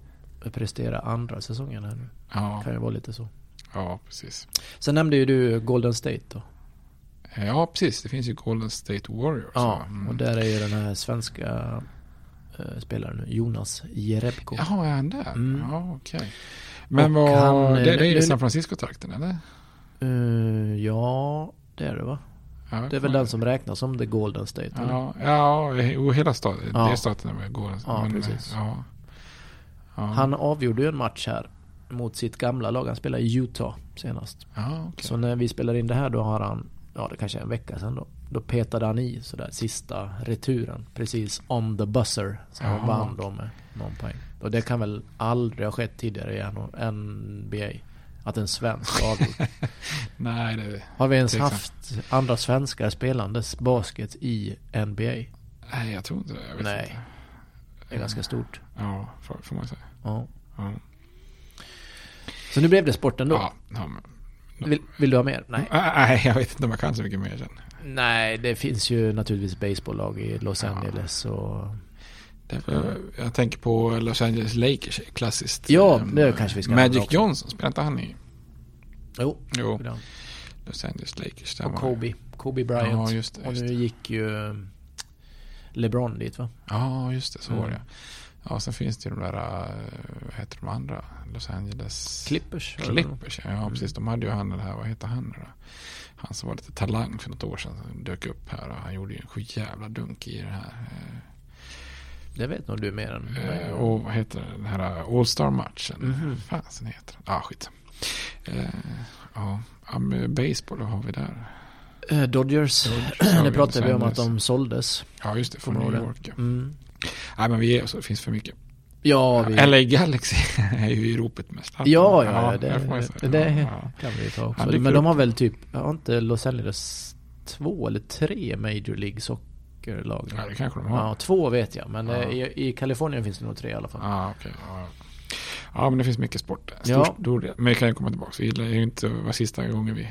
att prestera andra säsongen här nu. Ja, Kan ju vara lite så. Ja, precis. Sen nämnde ju du Golden State då. Ja, precis. Det finns ju Golden State Warriors. Ja? Mm. och där är ju den här svenska eh, spelaren Jonas Jerebko. Jaha, är han där? Mm. Ja, okej. Men Och vad, han, det, det är ju nu- San Francisco-trakten, eller? Eh, ja, det är det va? Ja, Det är väl den som räknas som the Golden State? eller? Ja, ja och hela staten. Ja. Det är staten med Golden Ja, men, precis. Ja. Ja. Han avgjorde ju en match här mot sitt gamla lag. Han spelade i Utah senast. Ja, okej. Så när vi spelar in det här då har han, ja det kanske är en vecka sedan då. Då petade han i sådär sista returen. Precis on the buzzer. Så han Jaha. vann då med någon poäng. Och det kan väl aldrig ha skett tidigare i NBA. Att en svensk avgjort. Nej, det, Har vi ens Tveksamt. haft andra svenskar spelandes basket i NBA? nej, jag tror inte det. Jag vet Nej. Inte. Det är ganska stort. Ja, får man säga. Ja. Ja. Så nu blev det sporten då. Ja, ja, men, Vill, vill du ha mer? Nej. nej, jag vet inte om jag kan så mycket mer sen. Nej, det finns ju naturligtvis baseballlag i Los Ja. Angeles och... Därför, jag tänker på Los Angeles Lakers, klassiskt. Ja, Ehm, det kanske vi ska Magic. Johnson, spelar inte han i? Jo, Jo, ja. Los Angeles Lakers. där och Kobe. Kobe Bryant. Ja, just det, och just nu gick ju eh, LeBron dit va? Ja, just det, så var Mm. det. Ja, sen finns det ju de där, eh, vad heter de andra? Los Angeles... Clippers. Clippers, ja, ja precis. De hade ju han den här, vad heter han nu då? Han som var lite talang för något år sedan, som dök upp här och han gjorde ju en sju jävla dunk i det här. Det vet nog du mer än Eh, mig. och vad heter det, den här All Star matchen? Mhm. Vad fasen heter den? Ah, skit. Eh, ja, baseball, vad har vi där? Eh, Dodgers. Dodgers vi, pratade vi om att de såldes. Ja, just det, från New det? York. Ja. Mm. Nej, men vi ger oss, det finns för mycket. Ja, vi... LA Galaxy är ju i ropet mest. Ja, ja, det, det, det, Ja, ja. kan vi ta också. Men de har väl typ, har inte Los Angeles två eller tre Major League Soccer-lag? Ja, det kanske de har. Ja, två vet jag. Men Ja. eh, i, i Kalifornien finns det nog tre i alla fall. Ja, okej. Ja. ja, men det finns mycket sport. Stor, Ja. stor del. Men vi kan ju komma tillbaka. Vi gillar ju inte vad sista gången vi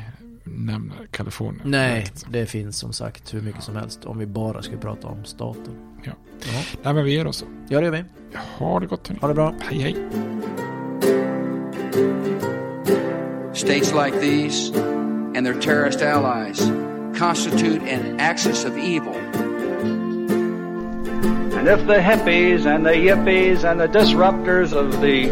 nämner Kalifornien. Nej, det finns som sagt hur mycket som helst. Om vi bara ska prata om staten. Ja. Ja, Nej, men vi ger oss så. ja det gör vi. Ha det gott hörni. Ha det bra. Hej, hej. States like these and their terrorist allies constitute an axis of evil. And if the hippies and the yippies and the disruptors of the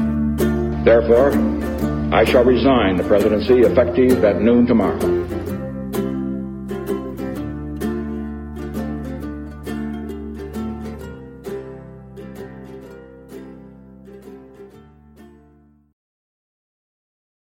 Therefore, I shall resign the presidency effective at noon tomorrow.